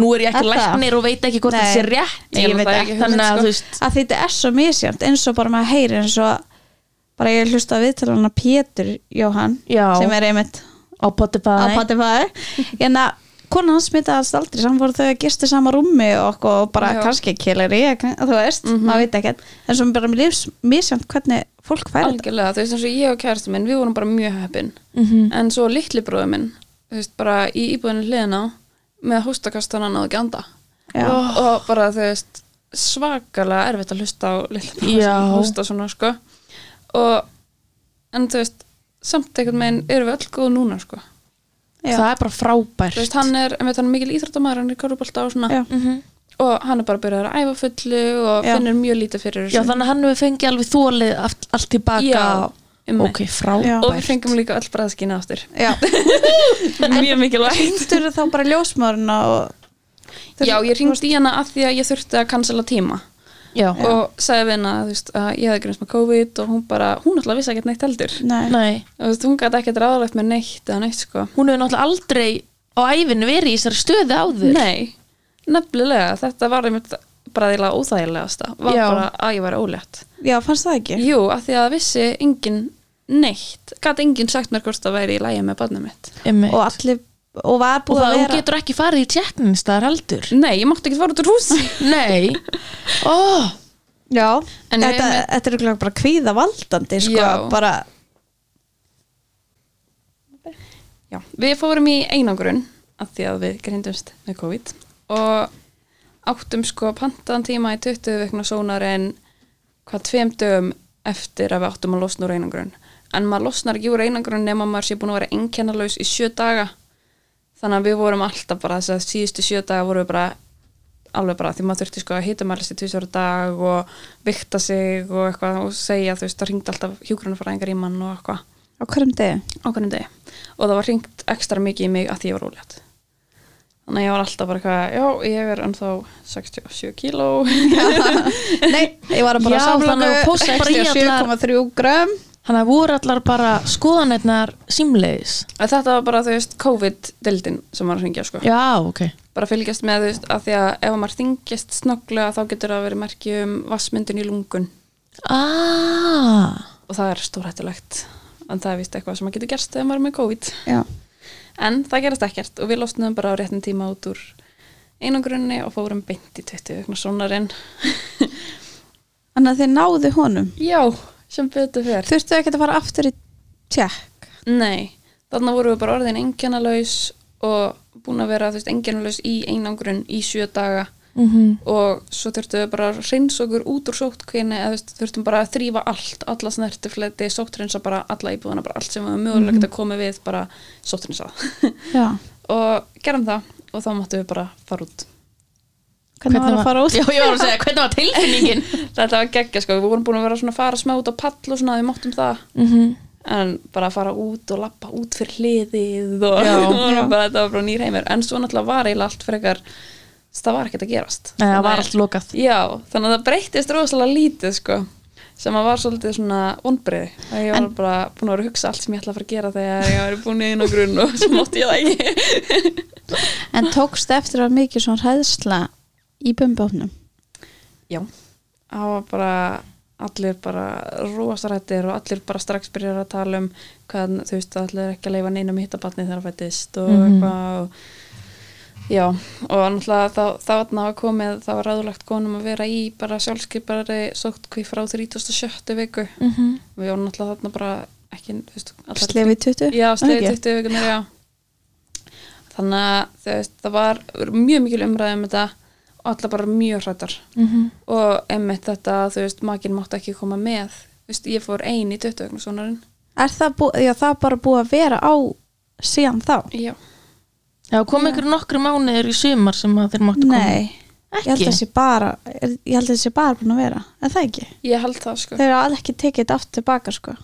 nú er ég ekki læknir og veit ekki hvort það sé rétt Nei, ég veit ekki, þannig að hugmynd, þú sko. veist að þetta er svo misjönd eins og bara maður heyri eins og bara ég hlusta að viðtalana Pétur Jóhann Já. sem er einmitt á Spotify en að konan hans smitaðast aldrei saman voru þau að gistu sama rúmi og, og bara Já. kannski keileri þú veist, Mhm. maður veit ekkert en svo bara mér misjönd hvernig fólk færi þetta algjörlega, þú veist eins og ég og kærastu minn við vorum bara mjög heppin Mhm. en svo litli bróður minn þú veist, bara í íbúðinu hliðina með hóstakastan hann náðu ekki anda Já. og bara þú veist svakalega erfitt að hlusta á sem hósta svona sko og en þú veist samt einhvern veginn erum við öll góð núna sko Já. það er bara frábært þú veist, hann er, einmitt, hann er mikil íþróttamæður hann er korfbalta og svona Já. Mhm. og hann er bara byrjað að æfa fullu og Já. finnur mjög lítið fyrir Já, þannig að hann hefur fengið alveg þólið allt, allt tilbaka Já, um ok, frábært. Og við fengum líka öll bræðskina aftur. Já. mjög mikilvægt Hringdur þá bara ljósmöruna og já, ég ringdi í hana af því að ég þurfti að cancela tíma. Já, og sagði við hana þú veist, að ég hefði grunst með COVID og hún bara, hún alltaf vissi ekkert neitt heldur. Nei. nei. Þú veist, hún gæti ekkert ráðlegt með neitt eða neitt sko. Hún hefur náttúrulega aldrei á æfinu verið í þessari stöðu áður. Nei, nefnilega, þetta var einmitt bara því óþægilegasta. Var Já. bara að ég væri ólétt. Já, fannst það ekki? jú, af því að vissi engin neitt, gæti enginn sagt mér hvort það væri í lægi með barnið mitt. Einmitt. Og allir, og var Og búið það, að þú vera getur ekki farið í tjekkninstaðar heldur. Nei, ég mátti ekki fara út úr húsi. Nei. Ó, Já, En ég þetta, með- þetta er örugglega bara kvíða valdandi sko, Já. bara, Já, við fórum í einangrun af því að við grindumst með COVID og áttum sko pantaðan tíma í 20 vikna sónar en hvað tveim dögum eftir að við áttum að losna úr einangrun en maður losnar ekki úr einangrun nema maður sé búin að vera einkennalaus í sjö daga. Þannig að við vorum alltaf bara þess að síðustu sjö daga vorum við bara alveg bara því maður þurfti sko að hita mælist í tvisjóra dag og vikta sig og eitthvað og segja þú veist það ringdi alltaf hjúgrunarfræðingar í mann og eitthvað. Á hverjum degi? Á hvernig degi. Og það var hringt ekstra mikið í mig að því ég var ólétt. Þannig að ég var alltaf bara eitthvað já, ég er ennþá 67 kíló. Nei, ég var bara allar- 67,3 grömm Þannig að voru allar bara skoðanetnar símleiðis? Að þetta var bara, þú veist, COVID-dildin sem var að hringja, sko. Já, ok. Bara fylgjast með, þú veist, að því að ef maður þingjast snögglega þá getur það verið merki um vassmyndin í lungun. Ah, og það er stórhættulegt. En það er vist eitthvað sem maður getur gerst ef maður er með COVID. Já, en það gerast ekkert og við losnum bara á réttin tíma út úr einangrunni og fórum beint í 20 vegna sonarinn þannig að þið náðu honum? Já, sem betur fyrir Þurftu ekki að fara aftur í tjekk Nei, þarna vorum við bara orðin engjannalaus og búin að vera engjannalaus í einangrun í sjö daga. Mm og svo þurftum við bara að reyns okkur út úr sóttkvinni eða þurftum bara að þrýfa allt, alla snertifleti, sóttrinsa bara alla íbúðuna, bara allt sem við mögulegt að koma við bara sóttrinsa Já, og gerum það og þá máttum við bara fara út hvernig var að fara út? Já, ég var að segja, hvernig var tilfinningin? Þetta var geggja sko, við vorum búin að vera svona að fara smá út á pall og svona, við máttum það. Mm en bara að fara út og lappa út fyrir hliðið og Já. og bara, þetta var bara nýr heimur en svo náttúrulega var eiginlega allt frekar það var ekkert að gerast. Nei, það var að- allt lokað. Já, þannig að það breyttist rosalega lítið sko. Sem að var svolítið svona vonbriði að ég var bara búin að vera að hugsa allt sem ég ætla að fara að gera þegar ég var búin í einu grunn og svo mátti ég það ekki. En tókst eftir að mikið svona hræðsla í bumbóknum já, það var bara allir bara rosarættir og allir bara strax byrjar að tala um hvað þú veist, allir ekki að leifa neinum hittabatni þegar það fættist og Mhm. eitthvað og Já, og náttúrulega þá, þá var komið, þá var ráðulegt konum að vera í bara sjálfskeipari sóttkví frá 37. viku mm -hmm. við vorum náttúrulega þarna bara ekki, þú veist, allar- Slefið 20 Já, Ekki? sleið 20 vikunar, já þannig að það var mjög mikil umræði um þetta og allar bara mjög hrættar og einmitt þetta, þú veist, makinn mátti ekki koma með, þú veist, ég fór ein í 20 vegna svonarinn Er það, bú, já, það er bara búið að vera á síðan þá? Já, Já, kom ykkur nokkru mánuður í sumar sem að þeir máttu koma? Nei, ég held Ekki? að þessi bara er- ég held að þessi bara búin að vera. Er það ekki? ég held það sko. Þeir eru alveg ekki tekið þetta aftur tilbaka sko.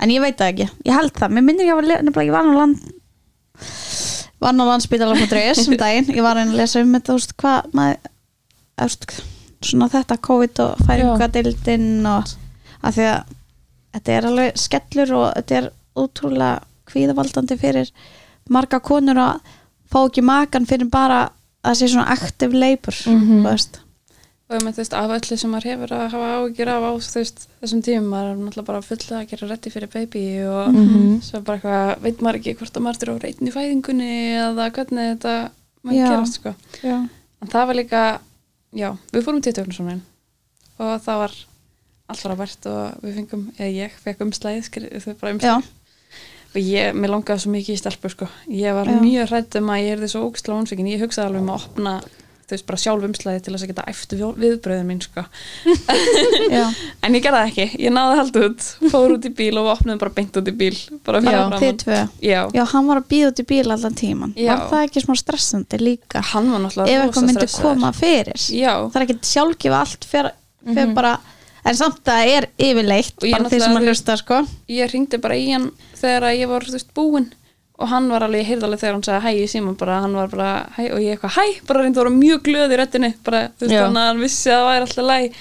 En ég veit það ekki, ég held það. Mér minnir ég að nefnilega ég var nú land var nú landspítala.is um daginn, ég var að reyna að lesa um þetta þú veist hvað maður veist, svona þetta COVID og færingadeildin og að því að þetta er alveg skellur og þetta er útrúlega kvíðavaldandi fyrir marga konur að fá ekki makan fyrir bara að sé svona active labor Mhm. þú og einmitt, þú veist, af öllu sem maður hefur að hafa ágjur af á veist, þessum tímum maður er náttúrulega bara fulla að gera rétti fyrir baby og Mhm. svo bara eitthvað, veit maður ekki hvort að maður er á reytin í fæðingunni eða hvernig þetta maður gerast sko Já. en það var líka, já, við fórum til töknusónin og það var allt var að vært og við fengum eða ég fekk umslæðið, þau bara umslæðið og ég, mér langaði svo mikið í stelpu sko, ég var Já. mjög hrædd um að ég er því svo þú veist, bara sjálf umslæðið til þess að geta eftir viðbröðin mín sko. En ég gerði ekki, ég náði halda út fór út í bíl og opnaði bara beint út í bíl bara fyrir. Þið tvö. Já, Já, hann var að býða út í bíl allan tíman Já. Var það ekki smá stressandi líka? Hann var náttúrulega Ef eitthvað myndi koma fyrir. Já, Það er ekki sjálfgefa allt fyrir, fyrir bara En samt það er yfirleitt Bara því sem að hlusta sko. Ég ringdi bara í hann þegar ég var þú veist, búin og hann var alveg, ég heyrði alveg þegar hann sagði hæ í síman bara, hann var bara hæ og ég eitthvað hæ bara reyndi að vera mjög glöð í röddinni bara, þú veist, þannig að hann vissi að það væri alltaf læg.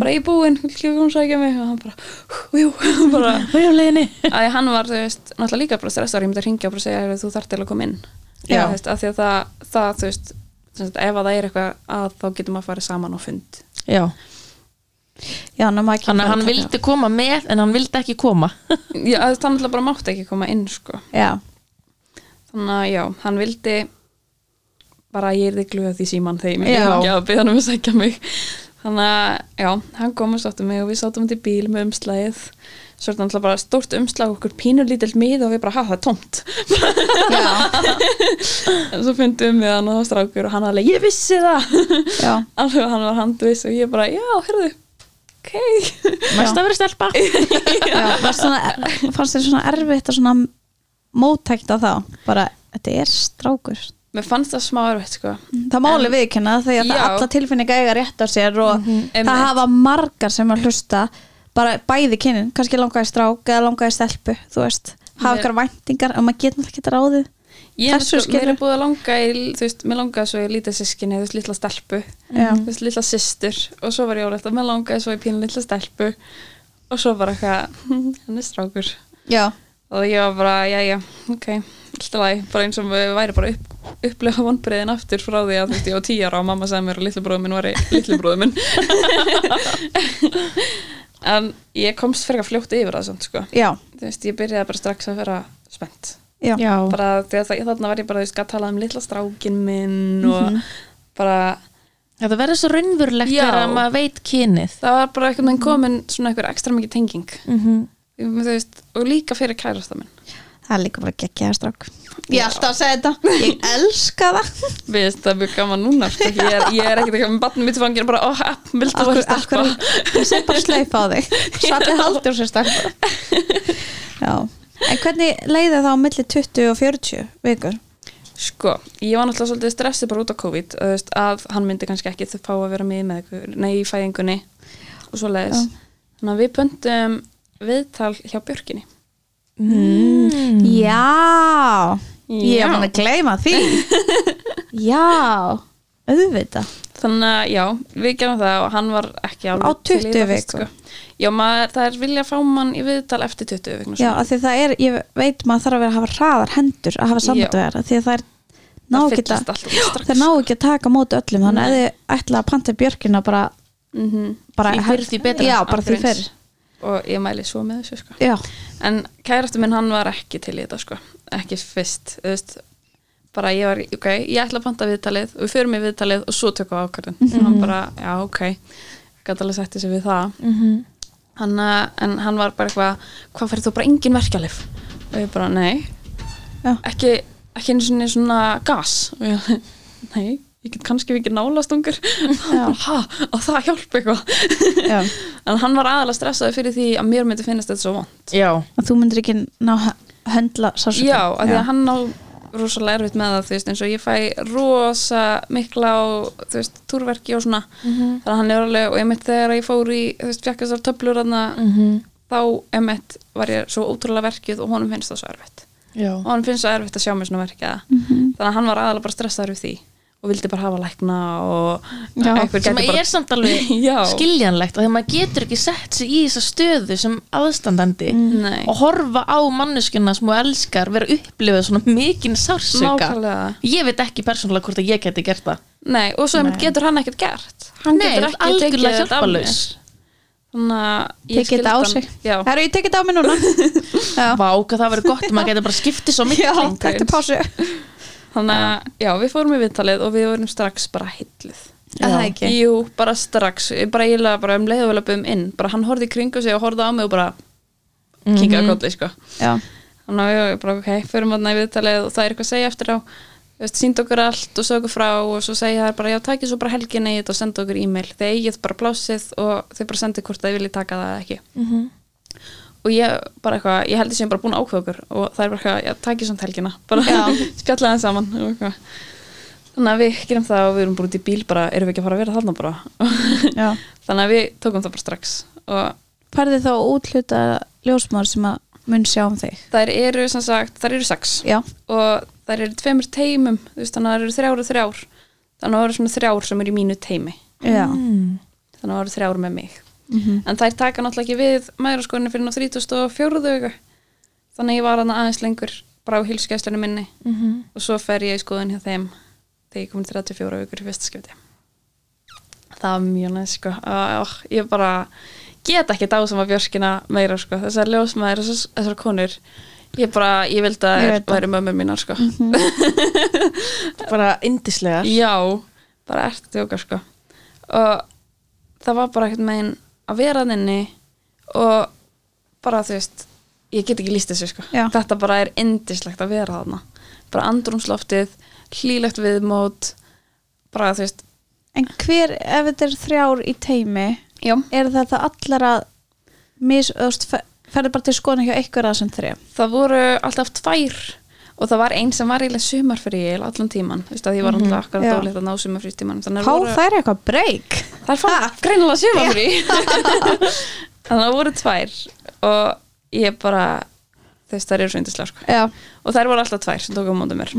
Bara ég er búin, vil ekki koma sækja mig? Og hann bara, hú, jú, bara að hann var, þú veist, náttúrulega líka bara stressaður, ég myndi að ringja og bara segja, "Heyrðu, þú þarf til að koma inn. Já. þú veist, af því að það, það þú veist, sagt, ef að það er eitthvað að þá getur maður að fara saman á fund. Já, Já, þannig að bara hann vildi koma með en hann vildi ekki koma. Já, það náttúrulega bara mátti ekki koma inn, sko. Já, þannig að já, hann vildi bara að ég er þig glöð í síman þegar ég myndi að beða hann um að segja mig. Þannig að já, hann kom og sáttu mig og við sátum út í bíl með umslæðið svo er þetta náttúrulega bara stórt umslag okkur pínur lítill mið og við bara, ha, það er tómt. Já, en svo fundum við hann og það strákur og hann alveg, ég vissi það. Alveg hann var handviss og ég bara, já, herðu ok, Mest að vera stelpa? Fannst þér svona erfitt að svona móttækta þá. Bara, þetta er strákur. Mér fannst það smá erfitt sko. Það máli viðkynna það Já. alla tilfinninga eiga rétt á sér og Einmitt. það hafa margar sem að hlusta bara bæði kynin, kannski langaði strák eða langaði stelpu, þú veist. Hafa okkar væntingar og maður getur náttúrulega ekki ráðið ég er búið að langa í, þú veist, mér langaði svo í lítið sískinni, þú veist, litla stelpu. Já. þú veist, litla systur. Og svo var ég álegt að mér langaði svo í pínu litla stelpu. Og svo bara eitthvað hann er strákur. Já, og ég var bara, já, já, ok alltaf læg, bara eins og við væri bara upp, upplega vonbreiðin aftur frá því að þú veist, ég var tíu ára og mamma sagði mér að litli bróður minn var litli bróður minn. En ég komst fyrir að fljóta yfir það samt, sko. Já, þú veist, ég byrjaði bara strax að vera spennt. Já, bara því að það, þarna var ég bara, þú veist, að tala um litla strákin minn og bara þetta verður svo raunverulegt þegar maður veit kynið. Það var bara einhvern veginn komin svona einhver ekstra mikið tenging. Mm -hmm. Þú veist, og líka fyrir kærasta minn. Það er líka bara geggjaða strák Ég er alltaf að segja þetta, ég elska það. Við veist, það er mjög gaman núna sko. ég, er, ég er ekkert eitthvað með batnum mitt fangir bara, ó, hepp, viltu Akkur, vera stelpa? ég sé bara sleipa á þig. Svartið haldur sér stelpa. Já, en hvernig leiði það á milli 20 og 40 vikur? sko, ég var náttúrulega svolítið stressið bara út á COVID þú veist, að hann myndi kannski ekki þau fá að vera með með ykkur, nei, í fæðingunni og svo leiðis þannig að við pöntum viðtal hjá Björkinni. Mm. Já, ég er búin að gleyma því. Já, auðvitað. Þannig að já, við gerum það og hann var ekki alveg Á til í 20 það fyrst, viku? sko. já, maður, það er vilja að fá mann í viðtal eftir 20 vikna Já, af því það er, ég veit maður þarf að vera að hafa hraðar hendur að hafa þær því að það er ná ekki að það ná ekki að taka móti öllum þannig að þið ætla að panta björkina bara, mm bara Því fyrr, því betra. Já, bara því fyrr og ég mæli svo með þessu sko. En kærastu minn hann var ekki til í þetta sko. ekki fyrst veist, bara ég var, ok, ég ætla að panta viðtalið og við förum í viðtalið og svo tökum við ákvörðin og hann bara, já, ok. Gæti alveg setti sig við það. Hann, uh, en hann var bara eitthvað hvað fyrir þú bara engin verkjalið og ég bara, nei. Já. ekki, ekki einu svona, svona gas. Og ég, nei, ég get kannski ekki nálastungur ha, og það hjálp eitthvað? En hann var aðalega stressaði fyrir því að mér myndi finnast þetta svo vond að þú myndir ekki ná höndla sársöka já, af því að hann á rosalega erfitt með það, þú veist, eins og ég fæ rosa mikla á þú veist, túrverki og svona. Þannig að hann er alveg, og ég mitt þegar ég fór í þú veist, fjakk þessar töflur þarna þá emitt var ég svo ótrúlega verkið og honum finnst það svo erfitt. Já. og honum finnst það erfitt að sjá mér svona verkið þannig að hann var aðalega bara stressaður við því og vildi bara hafa lækna og Já, einhver sem bara er samt alveg skiljanlegt og þegar maður getur ekki sett sig í þessa stöðu sem aðstandandi Nei. og horfa á manneskuna sem þú elskar vera upplifað svona mikinn sársöka ég veit ekki persónulega hvort að ég geti gert það. Nei, og svo einmitt getur hann ekkert gert. Hann Nei, getur ert algjörlega þetta af hjálparlaus. mér. þannig að ég tekið þetta á sig. það eru ég tekið þetta á mig núna. Já, Vá, hvað það verður gott, maður getur bara skiptið svo mikið já þetta er pásu þannig að já, við fórum í viðtalið og við vorum strax bara Er það ekki? Jú, bara strax, ég bara eiginlega bara um leið og vel að um inn, bara hann horfði í kringu sig og horfði á mig og bara kinkaði kolli, sko. Já, þannig að við bara, ok, förum þarna í viðtalið og það er eitthvað að segja eftir á. Sínd okkur allt og sög okkur frá og svo segja þær bara, já, takið svo bara helgin eigið og senda okkur e-mail, þið eigið bara blásið og þið bara sendið hvort þið viljið taka það eða ekki. Mhm. Og ég bara eitthvað, ég held ég sem bara búin að ákveða okkur og það er bara eitthvað, já, takið samt helgina. Bara spjallaði það saman þannig að við gerum það og við erum bara út í bíl bara, erum við ekki að fara að vera þarna bara. Þannig að við tókum það bara strax. Og færði þá útluta ljósmár sem að mun sjá um þig? þær eru sem sagt, þær eru sex. Já, og þær eru tveimur teimum veist, þannig að þær eru þrjár og þrjár. Þannig að það eru svona þrjár sem eru í mínu teimi já. Mm. þannig að það eru þrjár með mig Mhm. en þær taka náttúrulega ekki við mæðraskoðinu fyrir ná 34. auku þannig ég var hann aðeins lengur bara á hilskæslunum minni Mhm. og svo fer ég í skoðun hjá þeim þegar ég komin 34 aukur í fyrsta skipti það var mjög næst sko uh, ég bara get ekki dásama björskina meira sko þessar ljósmaður, þessar, þessar konur ég bara, ég vildi að það. væri mömmu mínar sko bara indislegar já, bara ert þjóka sko og það var bara ekkert megin að vera þinni og bara þú veist ég get ekki líst þessu sko. Já. þetta bara er indislegt að vera þarna. Bara andrumsloftið, hlýlegt viðmót bara þú veist. En hver, ef þetta er þrjár í teimi já, er þetta allar að mis, þú veist, fer- ferðu bara til skoðan hjá ykkur að sem þrjá það voru alltaf tvær og það var einn sem var eiginlega sumarfrí allan tíman, þú veist að ég var alltaf akkurat Já. dálítið að ná sumarfrí tíman Há voru, það er eitthvað breyk það er fann greinilega sumarfrí þannig að það voru tvær og ég bara veist það eru svo yndislega sko. Já, og þær voru alltaf tvær sem tók á móti mér.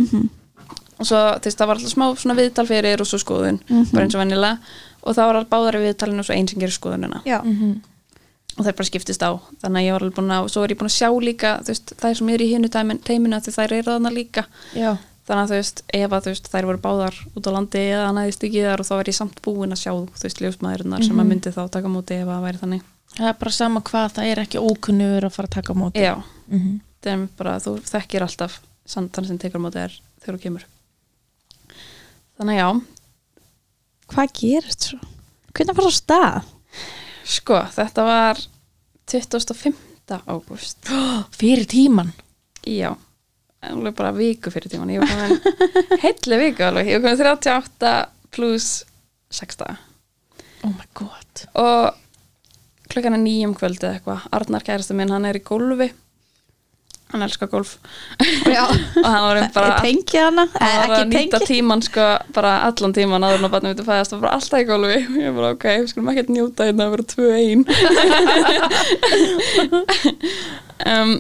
Og svo veist það var alltaf smá svona viðtal fyrir og svo skoðun, bara eins og vennilega og það var alltaf báðar í viðtalinu og svo einn sem gerir skoðunina. Já, og þær bara skiptist á. Þannig að ég var alveg búin að, og svo er ég búin að sjá líka þú veist, þær sem eru í hinu teiminu því þær eru þarna líka. Já, þannig að þú veist, ef að þú veist, þær voru báðar út á landi eða næðist ekki þar og þá er ég samt búin að sjá þú veist, ljósmaðurinnar sem að myndi þá taka móti ef að það væri þannig það er bara sama hvað það er ekki ókunnur að fara að taka móti já, Mhm. það er bara, þú þekkir alltaf þannig sem tekur á móti þér þegar þú kemur þannig já, hvað gerist svo? Hvernig fara á stað? sko, þetta var 25. ágúst fyrir tíman Já, alveg bara viku fyrir tíman Ég var komin heilli viku alveg. Ég var komin 38 pluss 6 daga oh my god. Og klukkan er nýjum kvöldi eða eitthvað. Arnar kærastu minn, hann er í golfi Hann elskar golf. Já, Og hann var um bara tengi hana? Hann eh, var að ekki nýta tíman sko Bara allan tíman áður en að barnum myndi fæðast. Og bara alltaf í golfi Og ég bara ok, við skulum ekkert njóta hérna að vera 2-1 um,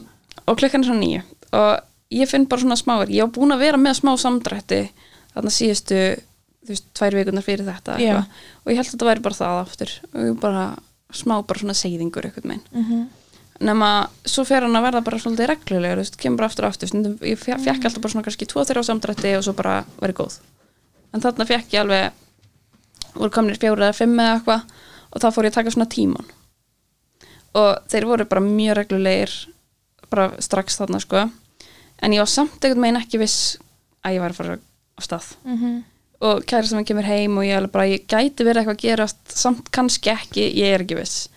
og klukkan er svo nýju og ég finn bara svona smáver ég var búin að vera með smá samdrætti þarna síðustu þú veist, tvær vikunar fyrir þetta eitthvað. og ég held að þetta væri bara það aftur. Og ég bara smá bara svona seyðingur eitthvað megin Mhm. nema svo fer hann að verða bara svolítið reglulegur, þú veist, kemur bara aftur og aftur. Stundum, ég fe- fekk alltaf bara svona kannski tvo þeirra á samdrætti og svo bara verið góð. En þarna fekk ég alveg voru komnir fjóri eða fimm eða eitthvað og þá fór ég að taka svona tíman og þeir voru bara mjög reglulegir bara strax þarna sko en ég var samt einhvern veginn ekki viss að ég væri að fara á stað. Mhm. og kærasta minn kemur heim og ég alveg bara, ég gæti verið eitthvað að gerast samt kannski ekki, ég er ekki viss.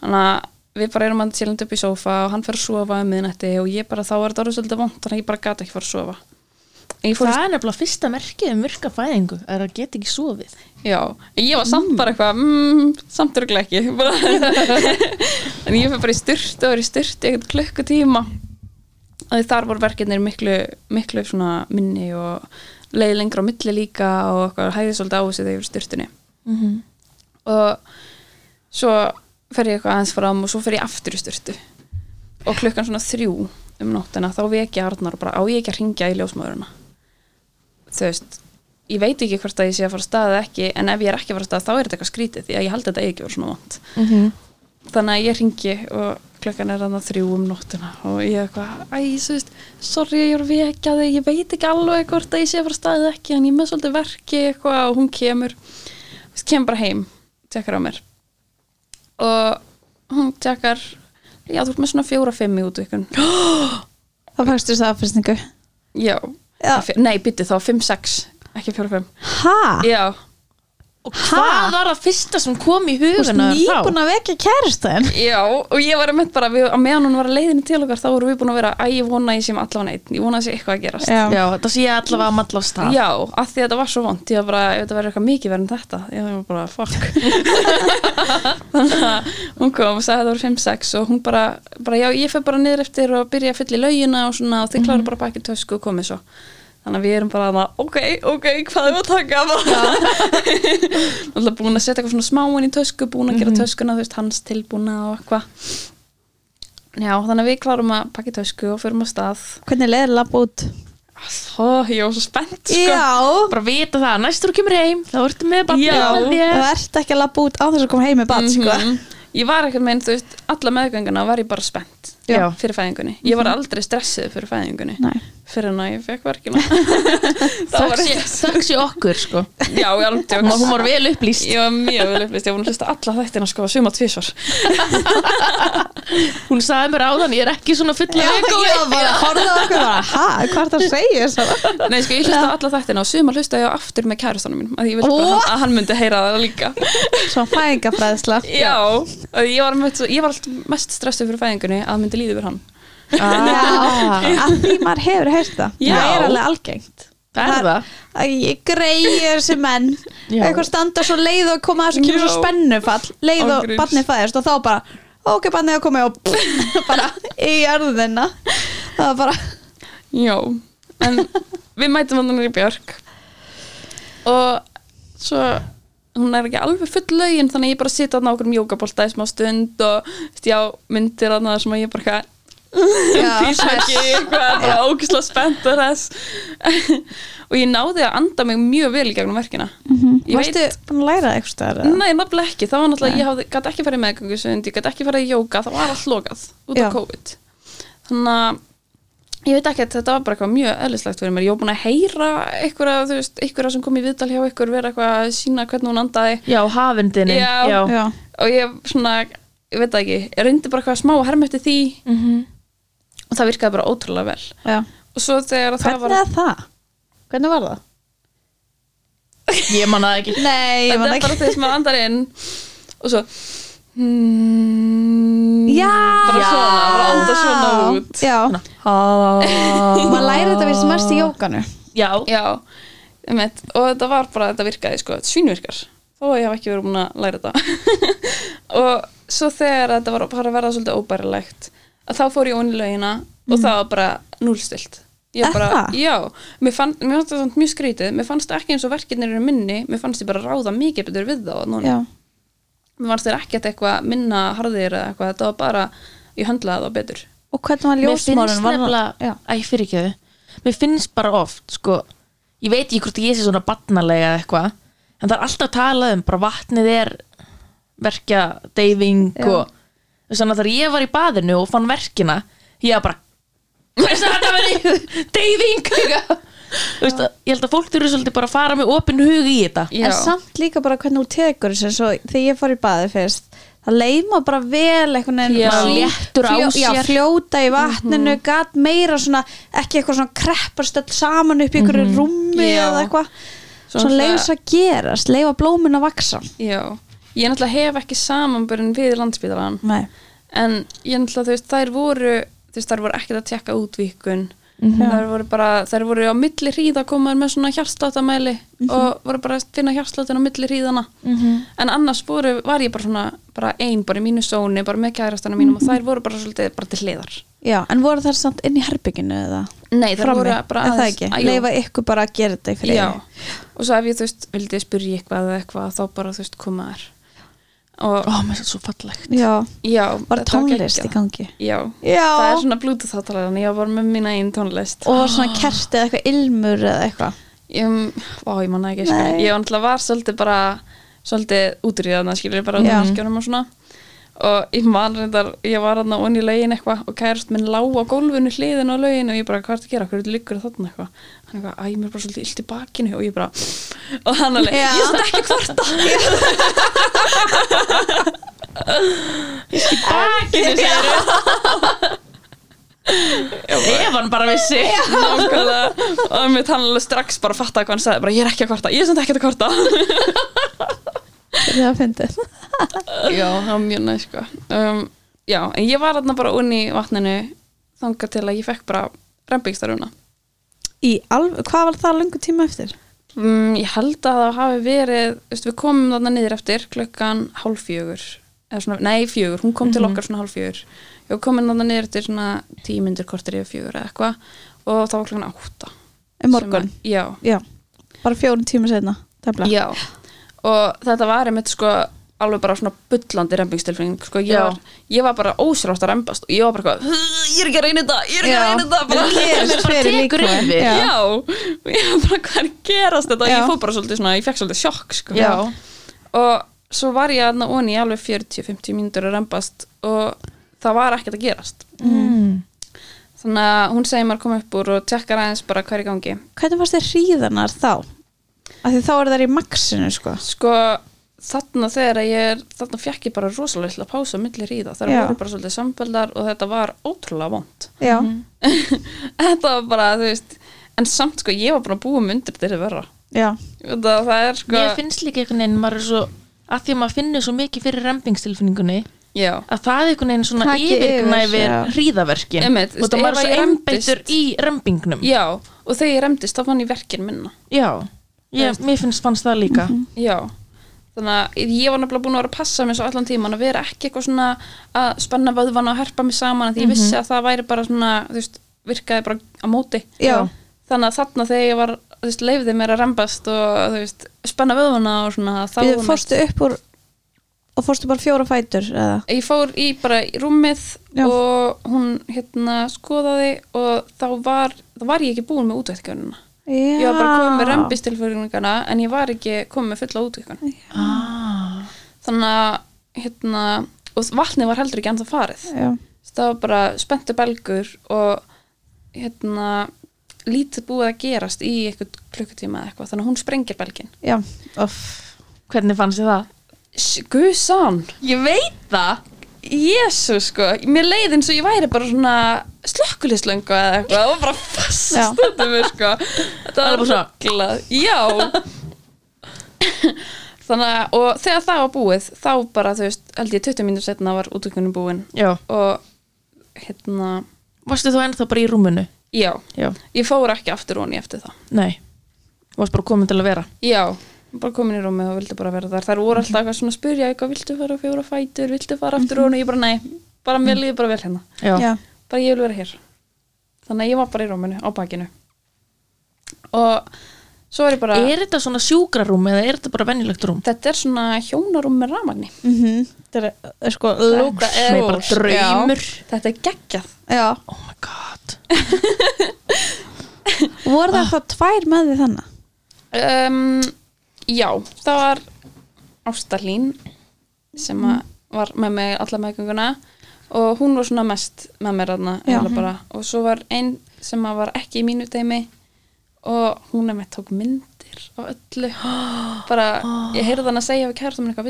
Þannig að við bara erum að chillandi upp í sófa og hann fer að sofa um miðnætti og ég bara, þá er þetta orðið svolítið vont þannig að ég bara gæti ekki fara að sofa. Það er nefnilega fyrsta merkið um virka fæðingu er að geta ekki sofið. Já, ég var samt bara eitthvað mm, samt örgulega ekki. En ég fyrir bara í styrt og er í styrt í eitthvað klukkutíma því þar voru verkefnir miklu, miklu svona minni og leið lengra á milli líka og hæði svolítið á þessu þegar ég var í styrtunni mm -hmm. og svo fer ég eitthvað aðeins fram og svo fer ég aftur í styrtu og klukkan svona þrjú um nóttina þá veki Arnar og bara á ég ekki að ringja í ljósmaðurina þú veist ég veit ekki hvort að ég sé að fara að staða ekki en ef ég er ekki að fara að staða þá er þetta eitthvað skrítið því að ég held að þetta ekki verið svona vant Mhm. þannig að ég ringi og klukkan er þannig þrjú um nóttina og ég eitthvað, æ, þú veist sorry, ég er að vekja þig, ég veit ekki alveg hvort að ég sé að staða ekki en ég með svolítið verki eitthvað og hún kemur kemur bara heim tekkar á mér. Og hún tekkar já, þú ert með svona fjóra-fimm í útvikun Það fækstu þess aðfyrstingu já, Já. Nei, byttu þá 5-6 ekki fjóra-fimm Ha? já, Og hvað var það fyrsta sem kom í Þú veist huguna þér þá? nýbúin að vekja kæristæðin Já, og ég var einmitt bara, við, að meðan hún var að leiðinu til okkar þá vorum við búin að vera, að ég vona ég með allavega neitt, ég vona að sé eitthvað að gerast. Já. Já, þetta sé ég allavega að malla á stað Já, af því að þetta var svo vond, ég var bara, ef þetta verður eitthvað mikið verið en þetta, ég var bara, fuck. Þannig að hún kom og sagði að það voru 5-6 og hún bara, bara, já, ég Þannig að við erum bara að, ok, ok, hvað er að taka? Alltaf búin að setja eitthvað svona smáin í tösku, búin að gera töskuna, þú veist, hans tilbúna og eitthvað. Já, þannig að við klárum að pakka í tösku og förum á stað. Hvernig leður lapp út? Þó, ég var svo spennt, sko. Já Bara vita það, næstur þú kemur heim þá ertu með þér. Það ert ekki að lappa út á þess að koma heim með bad sko. Mhm. Ég var ekkert með, þú veist, alla meðgönguna var ég bara spennt Já. fyrir fæðingunni. Ég var aldrei stressið fyrir fæðingunni. Nei. fyrir en að ég fekk verkina. Þökk sé okkur sko. Já, ég alveg Hún hún var vel upplýst. Ég var mjög vel upplýst, ég var búin að hlusta alla þættina sko suma tvísvar. Hún sagði mér áðan, ég er ekki svona fulla Já, ég var bara að horfa okkur bara, ha, hvað er það að segja þess Nei, sko, ég hlusta alla þættina og suma hlusta ég á aftur með kærastanum mínum, að Ó. að hann ah, að því maður hefur heyrt það Já. það er alveg algengt Það er það að ég greiði þessi menn Já. eitthvað standa svo leið og koma að þessu kemur svo Já. spennufall leið og Ángríns. barnið fæðist og þá bara ok, barnið að koma og bara í jörðina það var bara Já, en við mætum hann í Björk og svo hún er ekki alveg full lögin þannig að ég bara sita á okkur mjókabólta í smá stund og veist, já, myndir þarna sem að ég bara písveggi eitthvað, bara ógislega spennt og þess og ég náði að anda mig mjög vel í gegnum verkina. Ég varstu búin að læra það eitthvað Nei, nafnilega ekki, það var náttúrulega, ég gæti ekki farið í meðgöngusund, ég gæti ekki farið í jóka, það var allt lokað út af COVID. Þannig að, ég veit ekki að þetta var bara eitthvað mjög eðlislegt fyrir mér, ég var búin að heyra einhverja, þú veist, einhverja sem kom í viðtal hjá ykkur vera eitthvað að sína hvernig hún andaði Já, hafindinni Já. Já. og ég svona, ég veit ekki, ég reyndi bara eitthvað smá að herma eftir því Mhm. og það virkaði bara ótrúlega vel. Já. Og svo þegar að það hvernig var, er það? hvernig var það? Ég manna það ekki Nei, ég þetta man er ekki bara þegar sem maður andar inn og svo, mm, Já, bara svona, bara anda svona út. Já, maður læri þetta við sem mest í jókanu Já, Já, einmitt, og þetta var bara, þetta virkaði sko, þetta svínvirkar. Þó að ég hef ekki verið búin að læra þetta. Og svo þegar þetta var bara að verða svolítið óbærilegt að þá fór ég onni lögina og það var bara núlstilt ég bara, já, mér, fann, mér fannst samt mjög skrítið, mér fannst ekki eins og verkefnir eru minni, mér fannst ég bara ráða mikið betur við þá, núna. Já, mér fannst þeir ekkert eitthvað minna harðir eða eitthvað, þetta var bara, ég höndlaði það betur og hvernig var mér finnst ljósmórun var það? nefnilega Já. Æ, fyrir ekki þau Mér finnst bara oft, sko Ég veit ekki hvort ég sé svona barnalega eða eitthvað En það er alltaf talað um bara vatnið er verkja deyfing Já. og þess að þegar ég var í baðinu og fann verkina ég var bara hvernig að þetta veri deyfing veist, að, ég held að fólk þurfi svolítið bara að fara með opinn hug í þetta. Já. En samt líka bara hvernig þú tekur þessu svo þegar ég fór í baði fyrst það leima bara vel einhvern veginn fljó- já, fljóta í vatninu mm gat meira svona, ekki eitthvað svona kreppast öll saman upp í einhverju rúmi Já. eða eitthvað. Svo svona það að gerast, leifa blómin að vaksa Já, ég náttúrulega hef ekki samanbörn við landsbytalan Nei. en ég náttúrulega, þú veist, þær voru þú veist, þær voru ekkert að tekka útvíkun Mhm. þær voru bara, þær voru á milli hríða komaður með svona hjartsláttamæli Mhm. og voru bara að finna hjartsláttin á milli hríðana en annars voru, var ég bara svona bara ein, bara í mínu sóni, bara með kærastana mínum og Mhm. þær voru bara svolítið bara til hliðar Já, en voru það samt inn í herbygginu eða Nei, þær frammi, voru bara er það aðeins- ekki? Að. Leifa ykkur bara að gera þetta í friði Já, og svo ef ég, þú veist, vildi spyrja eitthvað eða eitthvað, þá bara, þú veist, koma þær og Ó, mér þetta svo fallegt. Já, já, var tónlist í gangi. Já, Já. það er svona bluetooth hátalara ég var með mína einn tónlist. Og var svona kerti eða eitthvað ilmur eða eitthvað? Ég, Vá, ég manna ekki, sko. Ég var náttúrulega var svolítið bara svolítið útrýðana, skilur ég bara á skjörnum og svona og ég man reyndar, ég var hann onni í laugin eitthvað og kærast minn lá á gólfinu hliðin á laugin og ég bara, hvað er þetta að gera, hvað er þetta liggur þarna? Eitthvað. Hann eitthvað, æ, mér er bara svolítið illt í bakinu. Og ég bara, og hann alveg, ég er. Ekki kvarta Bakinu segir Ef hann bara vissi. Nákvæmlega. Og mér hann alveg strax bara fatta hvað hann sagði bara, ég er ekki að kvarta, ég er samt ekki að kvarta Það er fyndið. Já, það var mjög næst sko. Um, já, en ég var þarna bara unni í vatninu þangað til að ég fekk bara alveg, hvað var það lengur tíma eftir? um, ég held að það hafi verið veist, við komum þarna niður eftir klukkan hálf fjögur nei fjögur, hún kom til okkar svona hálf fjögur. Ég komin þarna niður eftir svona tíu myndir kortir yfir fjögur eða eitthvað og það var klukkan átta Um morgun? Að- já, Já, bara fjórum tíma setna tefla. Já, og þetta var einmitt sko alveg bara svona bullandi rembingstilfinning sko, ég, var, ég var bara ósrátt að rembast og ég var bara eitthvað, ég er ekki að reyna þetta ég er ekki að reyna þetta bara, gerist bara tekur yfir. Já. Já, og ég var bara hvað er gerast þetta Já. ég fór bara svolítið svona, ég fekk svolítið sjokk sko. Já. og svo var ég aðna onni í alveg 40-50 mínútur að rembast og það var ekkert að gerast mm. þannig að hún segir mér að koma upp úr og tekkar aðeins bara hvað er í gangi Hvernig fannst þér hríðanar þá? Af því þá er þær í maxinu sko. Sko þarna þegar ég er þarna fekk ég bara rosalega til að pása á milli ríða þar Já. voru bara svolítið sambeldar og þetta var ótrúlega vond. Já, þetta var bara, þú veist en samt sko, ég var bara búið með undir þetta er verra. Já, þetta, það er sko Mér finnst líka einhvern veginn maður er svo að því að maður finnur svo mikið fyrir rembingstilfinningunni já, að það er einhvern veginn svona Taki yfirgna yfir, hríðaverkin. Einmitt, og það að svo ég rembist- í rembingnum. Já og þegar ég remdist þá fann ég verkin minna. Já, ég, mér finnst fannst það líka. Já. Þannig að ég var nefnilega búin að vera að passa mig svo allan tíman að vera ekki eitthvað svona að spenna vöðvan og herpa mig saman því ég vissi að það væri bara svona veist, virkaði bara á móti. Já. þannig að þarna þegar ég var veist, leifði mér að rembast og veist, spenna vöðvana og svona þá við fórstu upp úr og fórstu bara fjóra fætur eða? ég fór í bara í rúmið Já. og hún hérna skoðaði og þá var, þá var ég ekki búin með útvættkjörnuna Já ég var bara komið með rembistilföringana en ég var ekki komið með fulla útvættkjörn ah. þannig að hérna, og vatnið var heldur ekki ennþá farið. Já, það var bara spenntu belgur og hérna lítið búið að gerast í eitthvað klukkutíma eða eitthvað, þannig að hún sprengir belgin já, off Hvernig fannst þið það? Guðsan, Ég veit það Jésu sko. Mér leið eins og ég væri bara svona slökkulislöngu eða eitthvað. Það var bara fast stundum mér sko. Þetta var var bara svona- ruglað. Já. Þannig að og þegar það var búið þá bara þú veist held ég 20 mínútur setna var útökunum búin Já, og hérna varstu þú ennþá bara í rúmunu? já, Já, ég fór ekki aftur honi eftir það. Nei. Þú varst bara komin til að vera? Já, bara komin í rúmið og vildi bara vera þar. Þær voru alltaf eitthvað svona að spyrja eitthvað viltu fara fjóra fætur, viltu fara aftur honi ég bara nei, bara mér líður bara vel hérna. Já, bara ég vil vera hér. Þannig að ég var bara í rúminu á bakinu. Og svo er ég bara Er þetta svona sjúkrarúm eða er þetta bara venjulegt rúm? þetta er svona hjónarúm með ramagni mhm. Þetta er, er sko lúka er Nei, bara draumur. Þetta er geggjað. Já, Oh my god. Voru það eitthvað tvær með því þannig? um, já, það var Ástarlín sem að var með mig alla meðgönguna og hún var svona mest með mér aðna bara. og svo var einn sem var ekki í mínu teimi og hún er með tók myndir á öllu. Bara, ég heyrði hann að segja við kærtum minn eitthvað,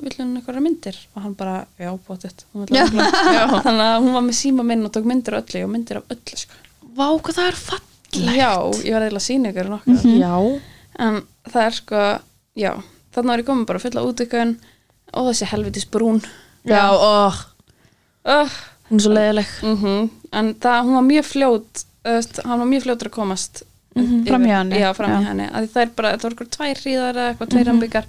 vill hún eitthvað myndir? Og hann bara, já, bóttið þannig að hún var með síma minn og tók myndir á öllu og myndir af öllu sko. Vá, hvað það er fallegt. Já, ég var að sína ykkur nokkuð Já, en það er sko, já þannig var ég komin bara fulla útökun og þessi helvitis brún. Já, ó, uh, hún er svo leiðileg. Mm en það, hún var mjög fljót hann var mjög fljótur að komast yfir- Framhjá henni. já, framhjá Já. henni, að það er bara, það voru eitthvað tvær hríðar eða eitthvað, tveir rambikar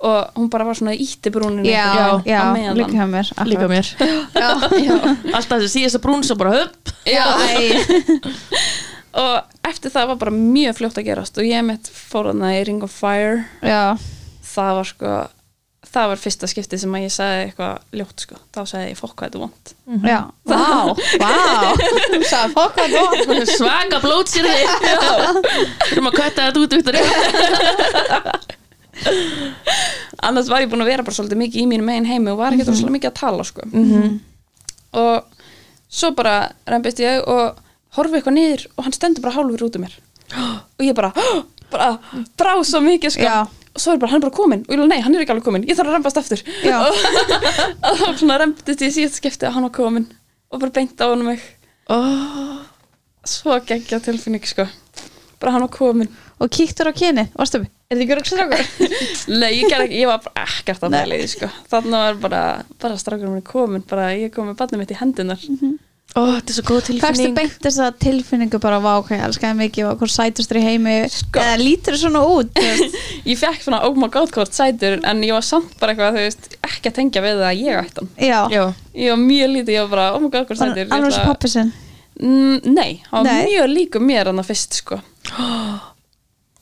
og hún bara var svona ítti brúninu já, já, líka mér. Líka mér. Já, já. Alltaf þessi síðasta brún svo bara höpp já, Æ, og eftir það var bara mjög fljótt að gerast. Og ég mitt fór hann í Ring of Fire. Já, það var sko það var fyrsta skipti sem að ég sagði eitthvað ljótt sko, þá sagði ég fokk hvað þetta er vond já, vá, vá. Sæði fokk að þú Svaka blótsir þig Við erum að kötta þetta út út annars var ég búin að vera bara svolítið mikið í mínu megin heimi og var ekki mm mikið að tala sko. og svo bara reymbist ég og horfi eitthvað niður og hann stendur bara hálfur út um mér. Og ég bara, bara brá svo mikið sko. Og svo er bara, hann bara komin og ég alveg, nei, hann er ekki alveg komin, ég þarf að reymbast aftur. Já. og þá svona reymbist ég í síðast skipti að hann var komin og bara beint á hann mig. Oh. svo geggja tilfinning sko. Bara hann var komin og kíktur á kyni, varstu við er þið ekki rögst strákur? Nei, ég, ekki, ég var bara ekkert að því sko. þannig var bara, bara mér komin bara ég kom með barnið mitt í hendunar oh, Þetta er svo góð Fækstu tilfinning beint þess að tilfinningu bara vá, hvað ég elskaði mikið og hvað sætustur í heimi? Sko. eða lítur þið svona út ég fekk svona oh my god hvort sætur en ég var samt bara eitthvað, þú veist, ekki að tengja við það að ég ætti hann. Já, Já, ég var mjög lítið, ég var bara, oh my god hvort sætur alveg ætla pappi sinn Mm, Nei, hann var mjög líku mér hann að fyrst sko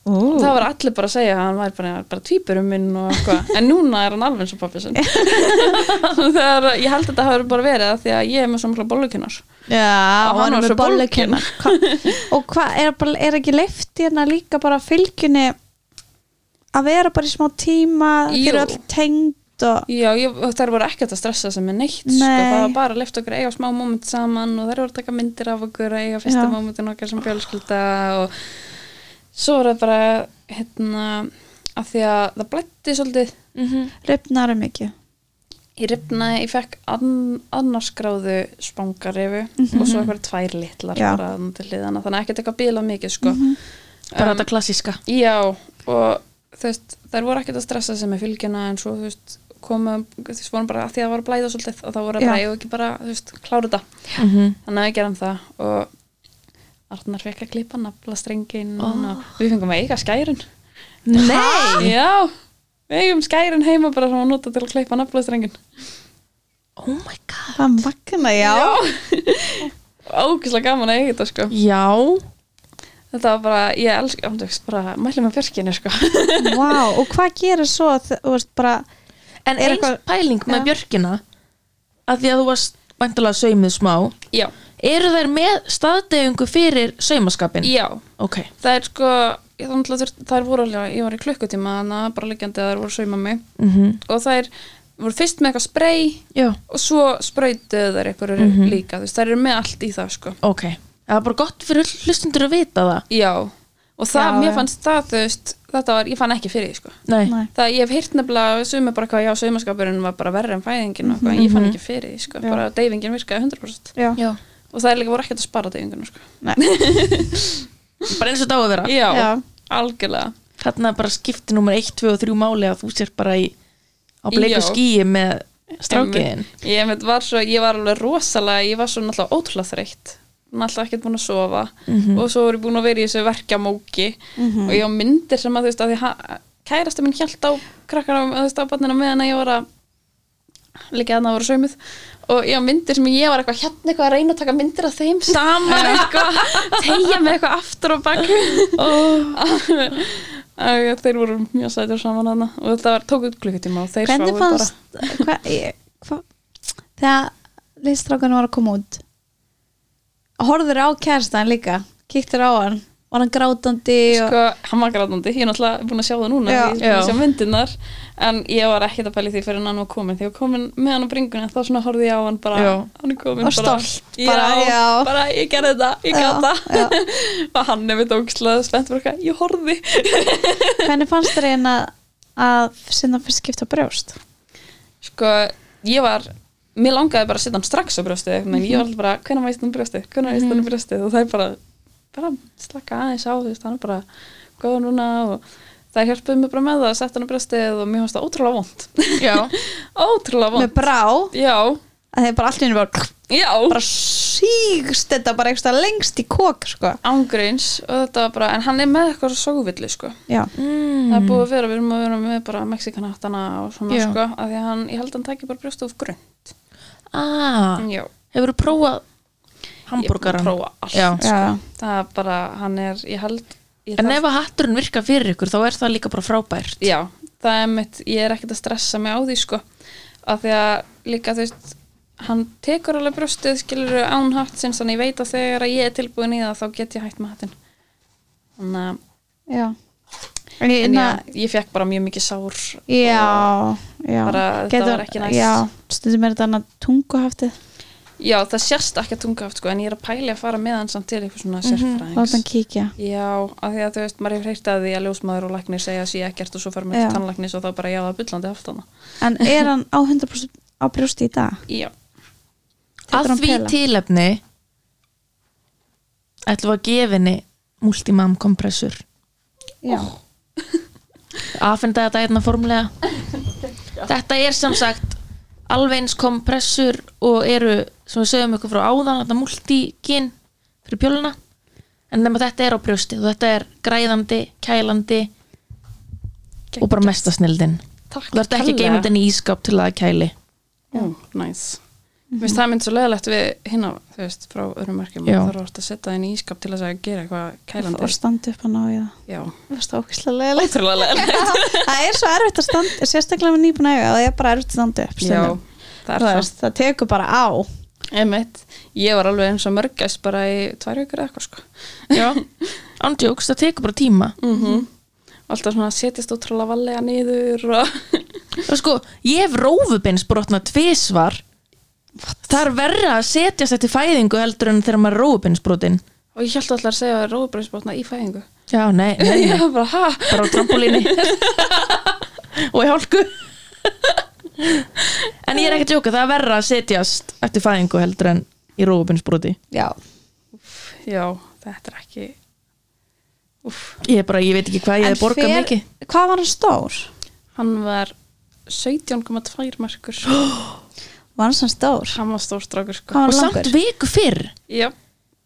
Ú. það var allir bara að segja að hann var bara, bara tvíburum minn og eitthvað en núna er hann alveg eins og pappi sinn ég held að þetta hafi bara verið að því að ég er með svona bollukinnar Já, Og hann er með bollukennar Og hvað, er, bara- er ekki leift hérna líka bara fylgjunni að vera bara í smá tíma Jú. fyrir öll tengd og Já, ég, þær voru ekkert að stressa sem er neitt sko. Nei. það var bara að lefta okkur eiga smá moment saman og þær voru að taka myndir af okkur eiga fyrsta Já. momentin okkar sem fjölskylda og svo var það bara hérna að því að það blætti svolítið. Ripnar er mikið. Ég ripnaði, ég fekk ann, annarsgráðu spangarifu og svo eitthvað tvær litlar hliðana, þannig að ekkert eitthvað bilað mikið sko. bara Um, þetta klassíska. Já, og þú veist, þær voru ekkert að stressa sem er fylgjuna en svo, þú veist, komu þú veist, voru bara að því að það var að blæða svolítið og þá voru að bara, ég ekki bara, þú veist, klára þetta. Mm þannig að við gerum það og Arnar fekk að klippa nafla strengin Ó. og við fengum að eiga skærin. Nei! Já, við eigum skærin heima bara sem að nota til að klippa nafla strengin Oh my god. Það magna, já, Ógislega gaman að eiga þetta, sko. Já, Þetta var bara, ég elska, ándöks, bara mælum með björkinu, sko. Vá, og hvað gerir svo að þú veist bara en Er eins eitthvað- pæling með Já. Björkina að því að þú varst væntalega saumið smá. Já, eru þær með staðdefingu fyrir saumaskapin? já Ok, Það er sko, ég þannig að þær voru alveg, ég var í klukkutíma þannig að bara liggjandi að þær voru að sauma mig mm og þær voru fyrst með eitthvað spray já, og svo sprautuðu þær eitthvað Mhm. líka, þú veist, þær eru með allt í það sko. ok Það er bara gott fyrir hlustundur að vita það Já, og það, Já, mér já. fannst það, þú veist, þetta var, ég fann ekki fyrir því sko. Nei, Nei. Það, ég hef heyrt nefnilega sumi bara hvað, já, saumaskapurinn var bara verri en fæðingin og eitthvað, en ég fann ekki fyrir því, sko, Já. bara deyfingin virkaði 100% Já, já og það er líka voru ekkert að spara deyfinginu, sko. Bara eins og þetta á að vera Já, Já. algjörlega. Þarna er bara skipti nummer 1, 2 og 3 máli að þú sér bara í á bleiku Já. skýi með strákiðin Ég, einmitt var svo, ég var alveg rosalega, ég var svo náttúrulega ótrúlega þreytt náttúrulega ekkert búin að sofa Mhm. og svo voru ég búin að vera í þessu verkjamóki og ég á myndir sem að þú veist að því ha- kærasta minn hjælt á krakkana þú veist á barnina meðan að ég var að líka að það voru saumuð og ég á myndir sem ég var eitthvað hérna eitthvað að reyna að taka myndir af þeim. Saman eitthvað, tegja með eitthvað aftur og bak. Og þeir voru mjög sætur saman hana og þetta var tók út klukkutíma og þeir hvernig bara fannst hva, ég, hva, þegar listrákan var að koma út horfður á kærstan líka? Kíktur á hann var hann grátandi og... sko, hann var grátandi, ég er náttúrulega búin að sjá það núna Já. því ég er búin að sjá myndirnar en ég var ekkert að pæli því fyrir hann var komin þegar komin með hann á bringunni þá svona horfði ég á hann bara, Já. hann er komin bara, stolt, já, bara, já. bara ég gerði þetta, ég Já, gata og hann er við ógislega spennt fyrir eitthvað, ég horfði. Hvernig fannst þér einn að að sinna fyrst skipta brjóst? Sko, ég var mér langaði bara að setja hann strax á brjóstið en ég var alltaf bara, hvernig veist hann brjóstið? Hvernig veist hann brjóstið? Og það er bara bara slaka aðeins á, þú veist, hann er bara góða núna og það hjálpuði mér bara með það að setja hann á brjóstið og mér fannst það ótrúlega vond ótrúlega með vond brá? Já, að þeir bara allt í henni bara, já, bara sígst þetta bara eitthvað lengst í kók sko. ángreins og þetta var bara, en hann er með eitthvað sóvillu sko. Já, það er búið að vera, við erum að vera með bara mexikanattana og svona Já. sko af því að hann, ég held að hann tæki bara brjóstið of grunn ah, já, hefur þú prófað hambúrgaran? að prófa allt. Já. já, það er bara, hann er, ég held ég En þarf- ef að hatturinn virka fyrir ykkur þá er það líka bara frábært. Já, það er mitt, ég er ekkert að stressa mig á því sko, af því að líka þú veist, hann tekur alveg brjóstið, skilur án hattsins þannig ég veit að þegar ég er tilbúin í það þá get ég hægt með hattin þannig að, já. En ég, en ég, ég fekk bara mjög mikið sár já, já. Bara, þetta var ekki næs. já, stundum er þetta annað tunguhaftið Já, það sérst ekki að tunga aft sko, en ég er að pæli að fara með hann samt til eitthvað svona láta hann sérfræðings. kíkja. Já, af því að þú veist, maður hefur heyrt að því að ljósmaður og læknir segja að sé ekkert og svo fara með Já. til tannlæknis og þá bara já, það er bullandi aftana en er hann á 100% á brjósti í dag? Já, Að því pela? tilefni ætlum við að gefa henni multimam kompressur. Já, aðfenda þetta hérna formulega þetta er sem sagt alveg eins kompressur og eru sem við sögum ykkur frá áðan þetta multigin fyrir bjöluna en nema þetta er á brjóstið og þetta er græðandi, kælandi og bara mestasnildin takk þú ert ekki að geima þetta í ískap til að það kæli. Ó, næs Mér finnst það mynd svo leðalegt við hinna, þú veist, frá öðrum Já. það þarf oft að setja það inn í ískap til að gera eitthvað kælandi. Og standa upp hann á í það Já, það er ótrúlega leðalegt það er svo erfitt að standa, sérstaklega með nýbúin eiga það er bara erfitt að standa upp það er það, það það tekur bara á Einmitt, ég var alveg eins og mörgæst bara í tvær vikur eða eitthvað sko. Já, andjóks, það tekur bara tíma. Mm Alltaf svona setjast ótrúlega valega niður og og sko, ég hef rófubins brotna tvisvar það er verra að setjast eftir fæðingu heldur en þegar maður er rófubinsbrotin. Og ég held alltaf að segja að róðbreynsbrotna í fæðingu. Já, nei, nei, nei. Var bara, ha? bara á trampolíni. Og í hálku en ég er ekki að djóka það er verra að setjast eftir fæðingu heldur en í rófubinsbroti. Já, Já, þetta er ekki Úff, ég er bara, ég veit ekki hvað ég hef borgað mikið. hvað var hann stór? hann var 17,2 markur. Var hann sann stór? Hann var stórstrákur sko. Hvað og hann samt langur? viku fyrr. Já,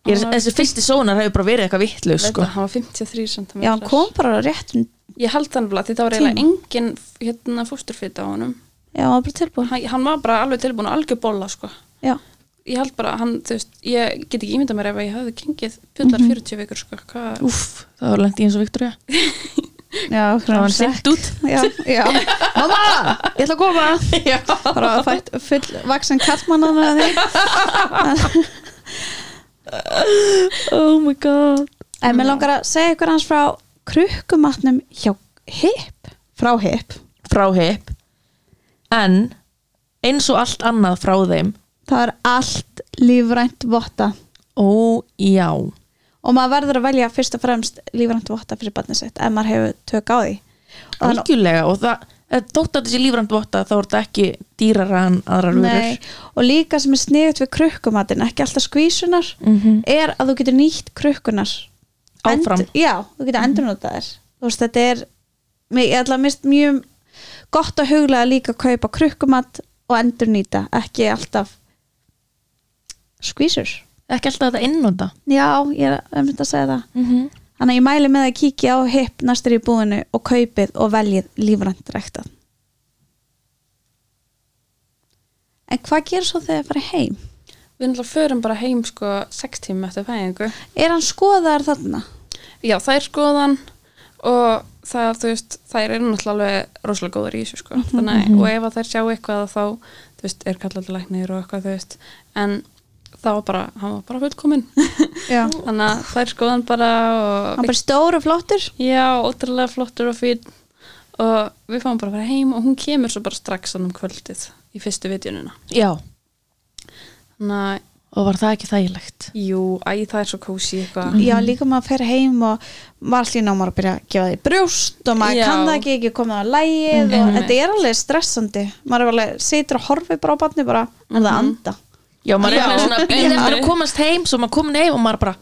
ég, þessi fyrsti sónar hefur bara verið eitthvað Veit sko. hann var 53 cm já, hann kom bara á réttum Ég held þannig að þetta var eiginlega engin hérna fósturfita á honum já, hann var bara tilbúin hann, hann var bara alveg tilbúin að algjör bolla sko. Já, Ég held bara, hann, þú veist, ég get ekki ímyndað mér ef ég hefði kengið fullar 40 vikur sko Úff, það var lengt í eins og Viktoria já, það var simt út. já, já, mamma, ég ætla að koma. Já. bara að fætt full vaksan kallmann að því. Oh my god. En mér langar að segja ykkur hans frá krukkumatnum hjá hip. Frá hip. Frá hip en eins og allt annað frá þeim. Það er allt lífrænt votta. Ó já. Og maður verður að velja fyrst og fremst lífrænt votta fyrir barnið sitt ef maður hefur tök á því. Algjörlega og það eh, þótt að þessi lífrænt votta þá er þetta ekki dýrara en nei, vörur. Og líka sem er sniðut við krukkumatin, ekki alltaf skvísunar Mhm. er að þú getur nýtt krukkunar Áfram. End, já, þú getur endur notað þér þú veist, þetta er ég ætla að mist mjög gott að huglega líka að kaupa krukkumat og endur nýta, ekki alltaf skvísur ekki alltaf þetta innóta já, ég er að mynda að segja það mm -hmm. Þannig að ég mæli með að kíkja á hip næstur í búinu og kaupið og veljið lífrænt ræktað. En hvað gerir svo þegar þið farið heim? við náttúrulega förum bara heim sko 6 tíma eftir fæðingu Er hann skoðaðar þarna? Já, það er skoðan og það, þú veist, þær eru náttúrulega rosalega góður í þessu sko. Þannig, og ef að þær sjá eitthvað þá, þú veist, er kallað læknir og eitthvað, þú veist. En það var bara, hann var bara fullkominn. Þannig að þær skoðan bara hann og bara stór og flottur. Já, ótrúlega flottur og fín og við fáum bara að vera heim og hún kemur svo bara strax annum kvöldið í fyrstu vitjununa Já, þannig að, og var það ekki þægilegt? Jú, æ, það er svo kósi eitthvað. Já, líka maður fer heim og var allir námar að byrja að gefa því brjóst og maður Já. kann það ekki, ekki komið á lægið og Einmitt. þetta er alveg stressandi. Maður er alveg, situr og horfir bara á barni bara en það anda? Já, maður er Já. alveg svona býð eftir að komast heim svo maður komin heim og maður bara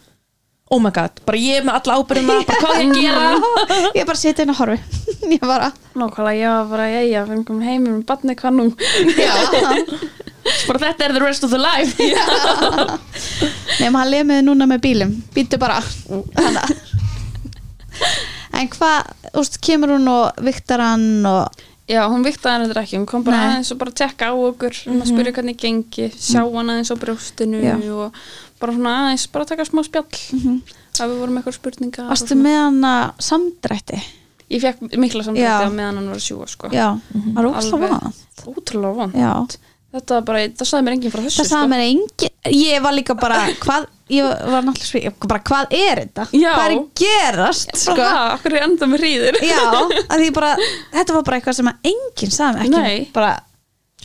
oh my god, bara ég með alla ábyrðina bara hvað ég að gera? Ég bara situr inn og horfi. Ég bara, Nákvæmlega, ég var bara, jæja, við erum komin heim með barni, hvað nú? bara þetta er the rest of the life. Nema hann lemiði núna með bílum. Býtu bara. En hvað, úst, kemur hún og viktar hann og Já, hún viktaði henni þetta ekki, hún kom bara Nei. aðeins og bara tekka á okkur, mm að spyrja hvernig gengi, sjá hann aðeins á brjóstinu Já. og bara svona aðeins, bara taka smá spjall, að við vorum eitthvað spurningar. og varstu með hann að samdrætti? Ég fekk mikla Já. samtætti á meðan hann var að sjúga, sko. já, það er ógst Alveg. vant Ótrúlega vond. Þetta var bara, það sagði mér enginn frá þessu, það sagði mér engin ég var líka bara, hvað ég var náttúrulega svið, bara hvað er þetta Já. hvað er að gerast sko. sko? Bara, ha, okkur er enda með hríðir. já, að því bara þetta var bara eitthvað sem að enginn sagði mér ekki Nei. bara,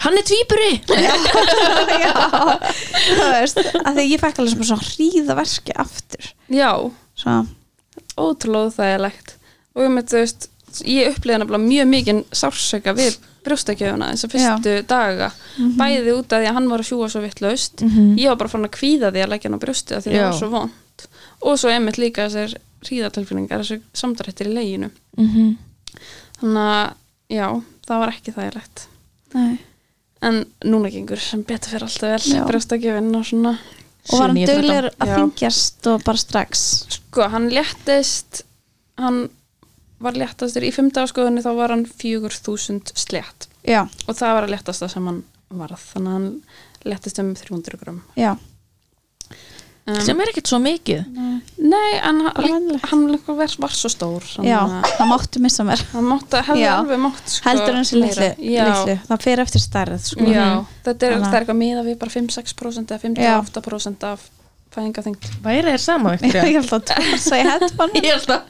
hann er tvíburi já þú veist, að því ég fekk alveg svona svona hríðaverki aftur Já, svo, ótrúlega þægilegt. Og ég með, þú veist, ég upplýði nefnilega mjög mikið sársöka við brjóstakjöfuna þess að fyrstu daga. Bæði út af því að hann var að sjúga svo vittlaust ég var bara fann að kvíða því að leggja hann á brjósti af því að það Já. var svo vond og svo einmitt líka þessar hríðatilfinningar þessar samdrættir í leginu. Þannig að já, það var ekki þægilegt. Nei. En núna gengur sem betur fyrir alltaf vel Já. brjóstakjöfin og svona. Og var hann duglegur að Já. þingjast og bara strax? Sko, hann léttist hann var léttastur. Í fimmdagsskoðunni þá var hann 4000 slétt. Já, og það var að léttasta sem hann varð. Þannig að hann léttist um 300 gram. Já, um, sem er ekkert svo mikið. Nei, en hann, hann var, var svo stór já að það máttu missa mér. Hann mátti, hefði Já. alveg mátt sko, heldur hans í litlu, litlu það fer eftir stærð sko. já, þetta er, það er eitthvað miða við bara 5-6% eða 58% af fæðingaþyngd væri þér sama, ég Viktoria? held að tósa í headphone. Ég held að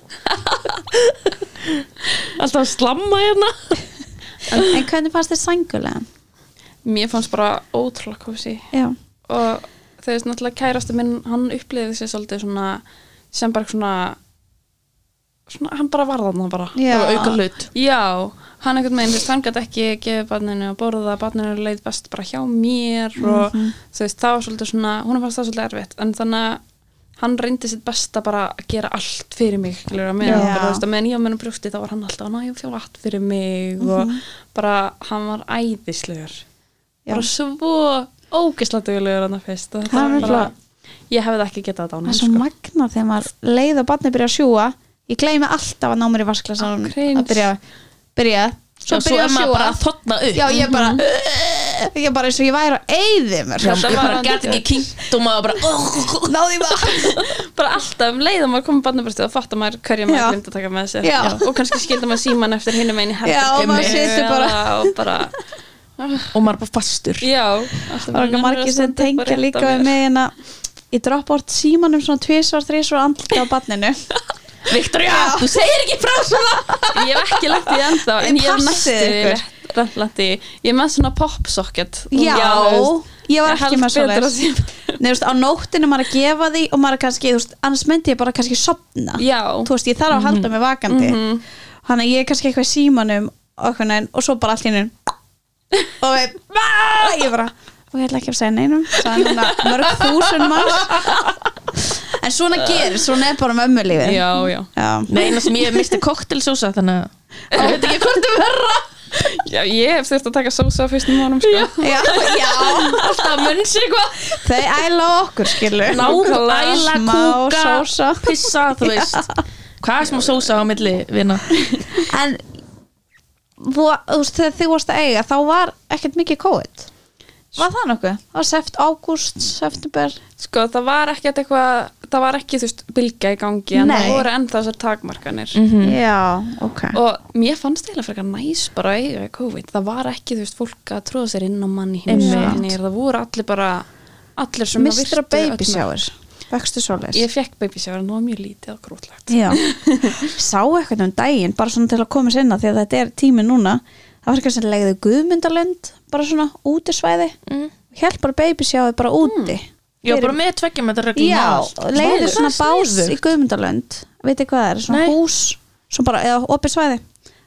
alltaf slamma hérna. En hvernig fannst þér sængulegan? mér fannst bara ótrúlega kósi og veist náttúrulega kærasti minn hann upplifði sér svolítið svona sem bara svona, svona hann bara var þarna bara. Það auka hlut. Já, hann veginn, þú veist, hann gæti ekki gefið barninu að borða, barninu leið best bara hjá mér og þú veist, það var svolítið svona, hún fannst það svolítið erfitt. En þannig að hann reyndi sitt besta bara að gera allt fyrir mig meðan, ég á mennum brjósti þá var hann alltaf að næja fjóra allt fyrir mig og bara, hann var æðislegur. Já. bara svo ógislega duglegur hann að fyrst og þetta Það er var bara, ég hefði ekki getað þetta á það hann er svo magna þegar maður leið og barnið byrja að sjúa ég gleymi alltaf að ná mér í vasklasan að byrja, byrja. Svo og svo byrja að sjúa að þotna upp. Já, ég bara ég bara eins og ég væri að eyði mér. Já, Þetta ég var bara gæti ekki kynnt og maður bara náði maður bara alltaf um leið að maður komið barnabröstu og fattar maður hverja Já. maður glinda að taka með sér. Já. og kannski skilda maður síman eftir hinum einn í Já, og maður situr bara- og bara og maður bara fastur. Já, alltaf það var ekki margir sem tengja líka við mig en að ég droppa orð símanum svona tvisvar, þrísvar andlita á barninu Viktoria, þú segir ekki frá svona. Ég hef ekki lagt í það ennþá en ég hef næstu lagt í. Ég er með svona pop socket. Já, ég var ekki með svona Nei, þú veist, á nóttinu maður að gefa því og maður er kannski, þú veist, annars myndi ég bara kannski sopna já, þú veist, ég þarf að halda mig vakandi. Mhm. þannig að ég er kannski eitthvað símanum og, svo bara allt í hennu og ég bara og ég ætla ekki að segja neinum. Mörg þúsund manns en svona gerist, svona er bara mömmulífið já, já. Já, Nei, eina sem ég misti koktelsósa þannig að ég veit ekki hvort er verra. Já, ég hef þurft að taka sósa á fyrstum mánum sko. já, já Alltaf munns eitthvað. Þau æla okkur, skilu Ná, æla, Smá kúka, sósa. pissa, þú veist. Hvað er smá sósa á milli vina? en þú, þú veist, þegar þið varst að eiga þá var ekkert mikið COVID var það nokkuð? það var seft ágúst, september. Sko, það var ekki eitthvað það var ekki, þú veist, bylgja í gangi en Nei. það voru enda þessar takmarkanir. Já, ok. Og mér fannst eiginlega frekar næs bara að eiga í COVID, það var ekki, þú veist, fólk að tróða sér inn á mann í Einmitt. heimsóknir, það voru allir bara allir sem að Mistra virtu öll baby shower Vextu svoleiðis. Ég fekk baby shower en það var mjög lítið og grótlegt. Já, sá eitthvað um daginn bara svona til að koma sinna því að þetta er tími núna það var eitthvað sem legði guðmyndalönd bara svona útisvæði Mm. held bara baby sjáði bara úti. Já, Fyrir- bara með tveggjum Já, Sniðugt. svona bás í guðmyndalönd veitir hvað það er, svona Nei. hús svona bara, eða opið svæði.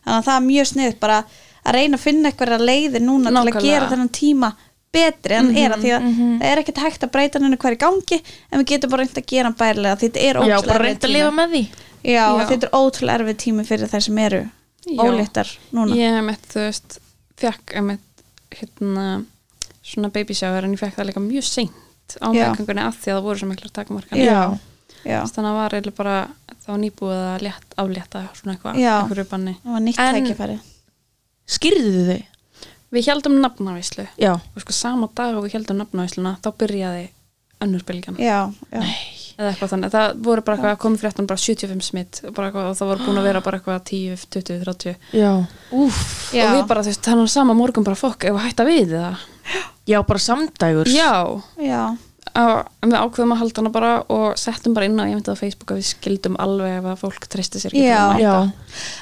Þannig að það er mjög snið bara að reyna að finna eitthvað leiði núna til að Nákvæmlega. gera þennan tíma betri en er að því að það er ekkert hægt að breyta henni hver í gangi en við getum bara reynd að gera hann bærilega. Því þetta er Já, ótrúlega að með því. Já, Já. þetta er ótrúlega erfið tími fyrir þær sem eru Já. óléttar núna. Ég hef mitt, þú veist, fekk mitt, hérna, svona baby shower en ég fekk það líka mjög seint á meðgangunni af því að það voru svo miklar takmarkan þannig að var eiginlega bara þá nýbúið að létt, aflétta svona eitthvað, nýtt En- Skýrðu þau? Við heldum nafnavíslu og sko sama dag og við heldum nafnavísluna þá byrjaði önnur bylgjan. Já, já, eða eitthvað þannig, það voru bara eitthvað komið fréttan bara 75 smitt eitthvað, og það voru búin að vera bara eitthvað 10, 20, 30 Já. Úf Já. og við bara þú veist, þannig að sama morgun bara fokk ef að hætta við það? Já, bara samdægur Já, já, við ákveðum að halda hana bara og settum bara inn á, ég myndi á Facebook að við skildum alveg ef að fólk treysti sér ekki Já. að mæta. Já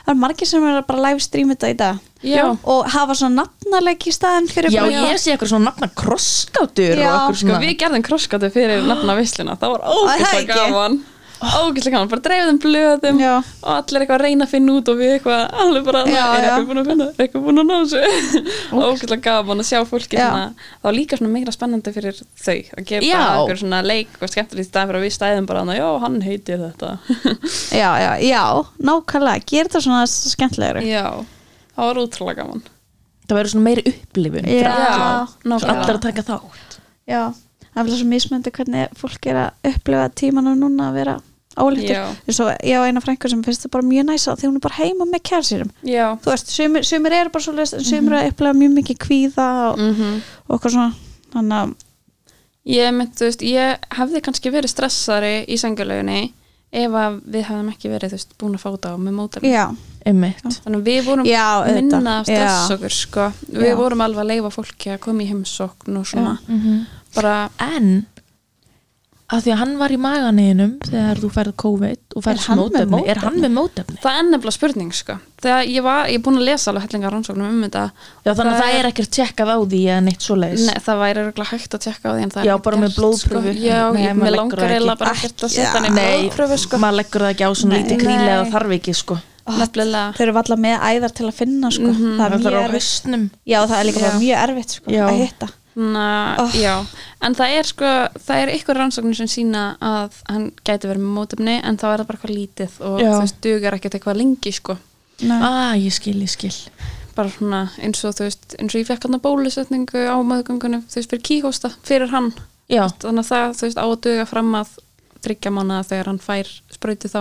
það er margir sem er bara live stream þetta í dag Já. og hafa svona nafnarleik í staðin fyrir Já, bara, ég sé eitthvað svona nafna krosskátur Sko við gerðum krosskatu fyrir nafna visluna það var ekki? gaman ógeðslega gaman, bara dreifðum blöðum Já. og allir eitthvað að reyna að finna út og við eitthvað alveg bara, Já, er eitthvað búin að finna er eitthvað búin að ná þessu? Ógeðslega. Gaman að sjá fólki var líka svona meira spennandi fyrir þau að gefa Já. eitthvað svona leik og skemmtilegt í staðan fyrir að við stæðum bara þannig, já, hann heitir þetta. Já, já, já, nákvæmlega. Gera þetta svona skemmtilegri já, það var útrúlega gaman. Það verður svona meiri upplifun allir að taka þátt. Já, það er er óléttur Já. Svo, ég á eina frængur sem finnst það bara mjög næsa því hún er bara heima með kærsýrum já, þú veist, sumir, sumir eru bara svo leist en sumir eru að upplifa mjög mikið kvíða og, mhm og eitthvað svona þannig að, Ég mynd, þú veist, ég hefði kannski verið stressari í sengulauginni ef að við hefðum ekki verið, þú veist, búin að fáta á með Einmitt Þannig að við vorum Já, minna að stressa Já. okkur, sko. Við Já. vorum alveg að leifa fólki að koma í heimsókn og svona. Mhm. Bara, En að því að hann var í maganinum þegar þú færð COVID og Er færð hann með mótefni, er hann með mótefni? það er nefnilega spurning, sko. Þegar ég var, ég er búin að lesa alveg hellinga rannsóknum um þetta. Já, þannig að Það það er- er ekkert tjekkað á því eða neitt svoleiðis Nei, það væri örugglega hægt að tjekka á því en það er Já, bara með gert, blóðprufu. Sko. Já, Nei, ég, með langar eiginlega bara ekkert að setja hann í Nei, blóðprufu, sko. maður leggur það ekki á svona Nei. lítið Nei. þarf ekki sko Nefnilega. þau eru valla með æðar til að finna sko. Mhm. það er mjög haustnum já, það er Já. mjög erfitt sko, að hitta Na, Oh. Já, en það er sko það er ykkur rannsóknir sem sína að hann gæti verið með mótefni en þá er það bara eitthvað lítið og Já. þú veist, dugar ekkert eitthvað lengi sko Nei. Ah, ég skil, ég skil bara svona eins og þú veist eins og ég fekk hann að bólusetningu á maðurgöngunum þú veist, fyrir kíhósta, fyrir hann Já, þannig að það, þú veist, á að duga fram að þryggja mánuða þegar hann fær sprauti þá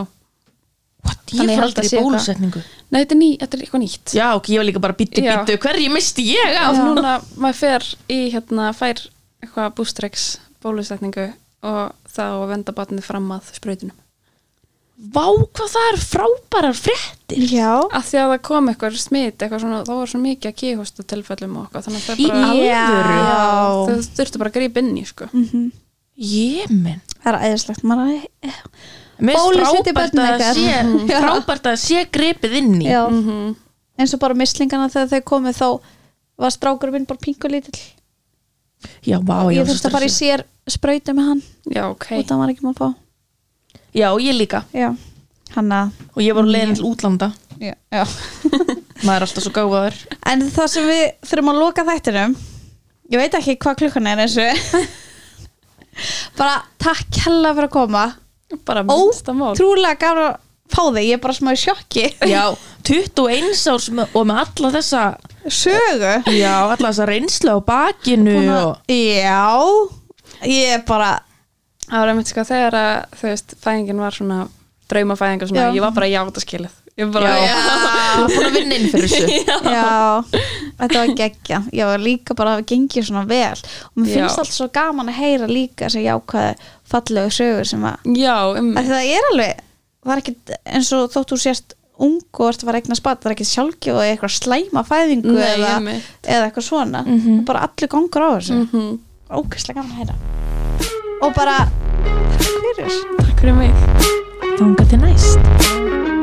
what, ég að aldrei sé í bólusetningu Nei, þetta er, ný, þetta er eitthvað nýtt Já, ok, ég var líka bara býttu, Já. býttu Hverju misti ég á? og núna maður fer í hérna, fær eitthvað bústreiks bólusetningu og þá að venda batnið fram að sprautunum Vá, hvað það er frábærar fréttir já, að því að það kom eitthvað smit eitthvað svona, þá var svo mikið að kíhósta tilfellum og eitthvað, þannig að það bara alvöru? já. þau þurftu bara að grípa inn í sko. Mhm. Ég minn það er æðislegt maður að Já. Frábært að sé gripið inn í. Já, mm eins og bara mislingana þegar þau komið þá var strákur minn bara pingu lítill. Já, vá, og ég þurfti að fara í sér sprauta með hann. Já, ok. Og það var ekki maður að fá. Já, ég líka. Já, hann að Og ég var leiðin til útlanda. Já, já. Maður er alltaf svo gáfaður. En það sem við þurfum að loka þættinum ég veit ekki hvað klukkan er eins og bara takk hella fyrir að koma bara minnsta mál. ótrúlega gafur að fá þig ég er bara smá í sjokki. Já, 21 árs með, og með alla þessa sögu? Já, alla þessa reynslu á bakinu og, já ég er bara það var einmitt sko þegar að þú veist, fæðingin var svona draumafæðing og svona, Já. ég var bara já þetta skilið ég var bara, Já, þú er búin að vinna inn fyrir þessu. Já, þetta var geggja ég var líka bara að gengja svona vel. Og mér finnst Já. alltaf svo gaman að heyra líka þessi jákvæði fallegu sögur sem að, já, um, að það er alveg það er ekkit eins og þótt þú sést ung og ert að fara að eigna spatt, það er ekkit sjálfgjöf og eitthvað slæma fæðingu Nei, eða, eða eitthvað svona. Það er bara allir gangur á þessu. Mm ógæslega gaman að heyra. Og bara takk fyrir. Takk fyrir mig. Þanga til næst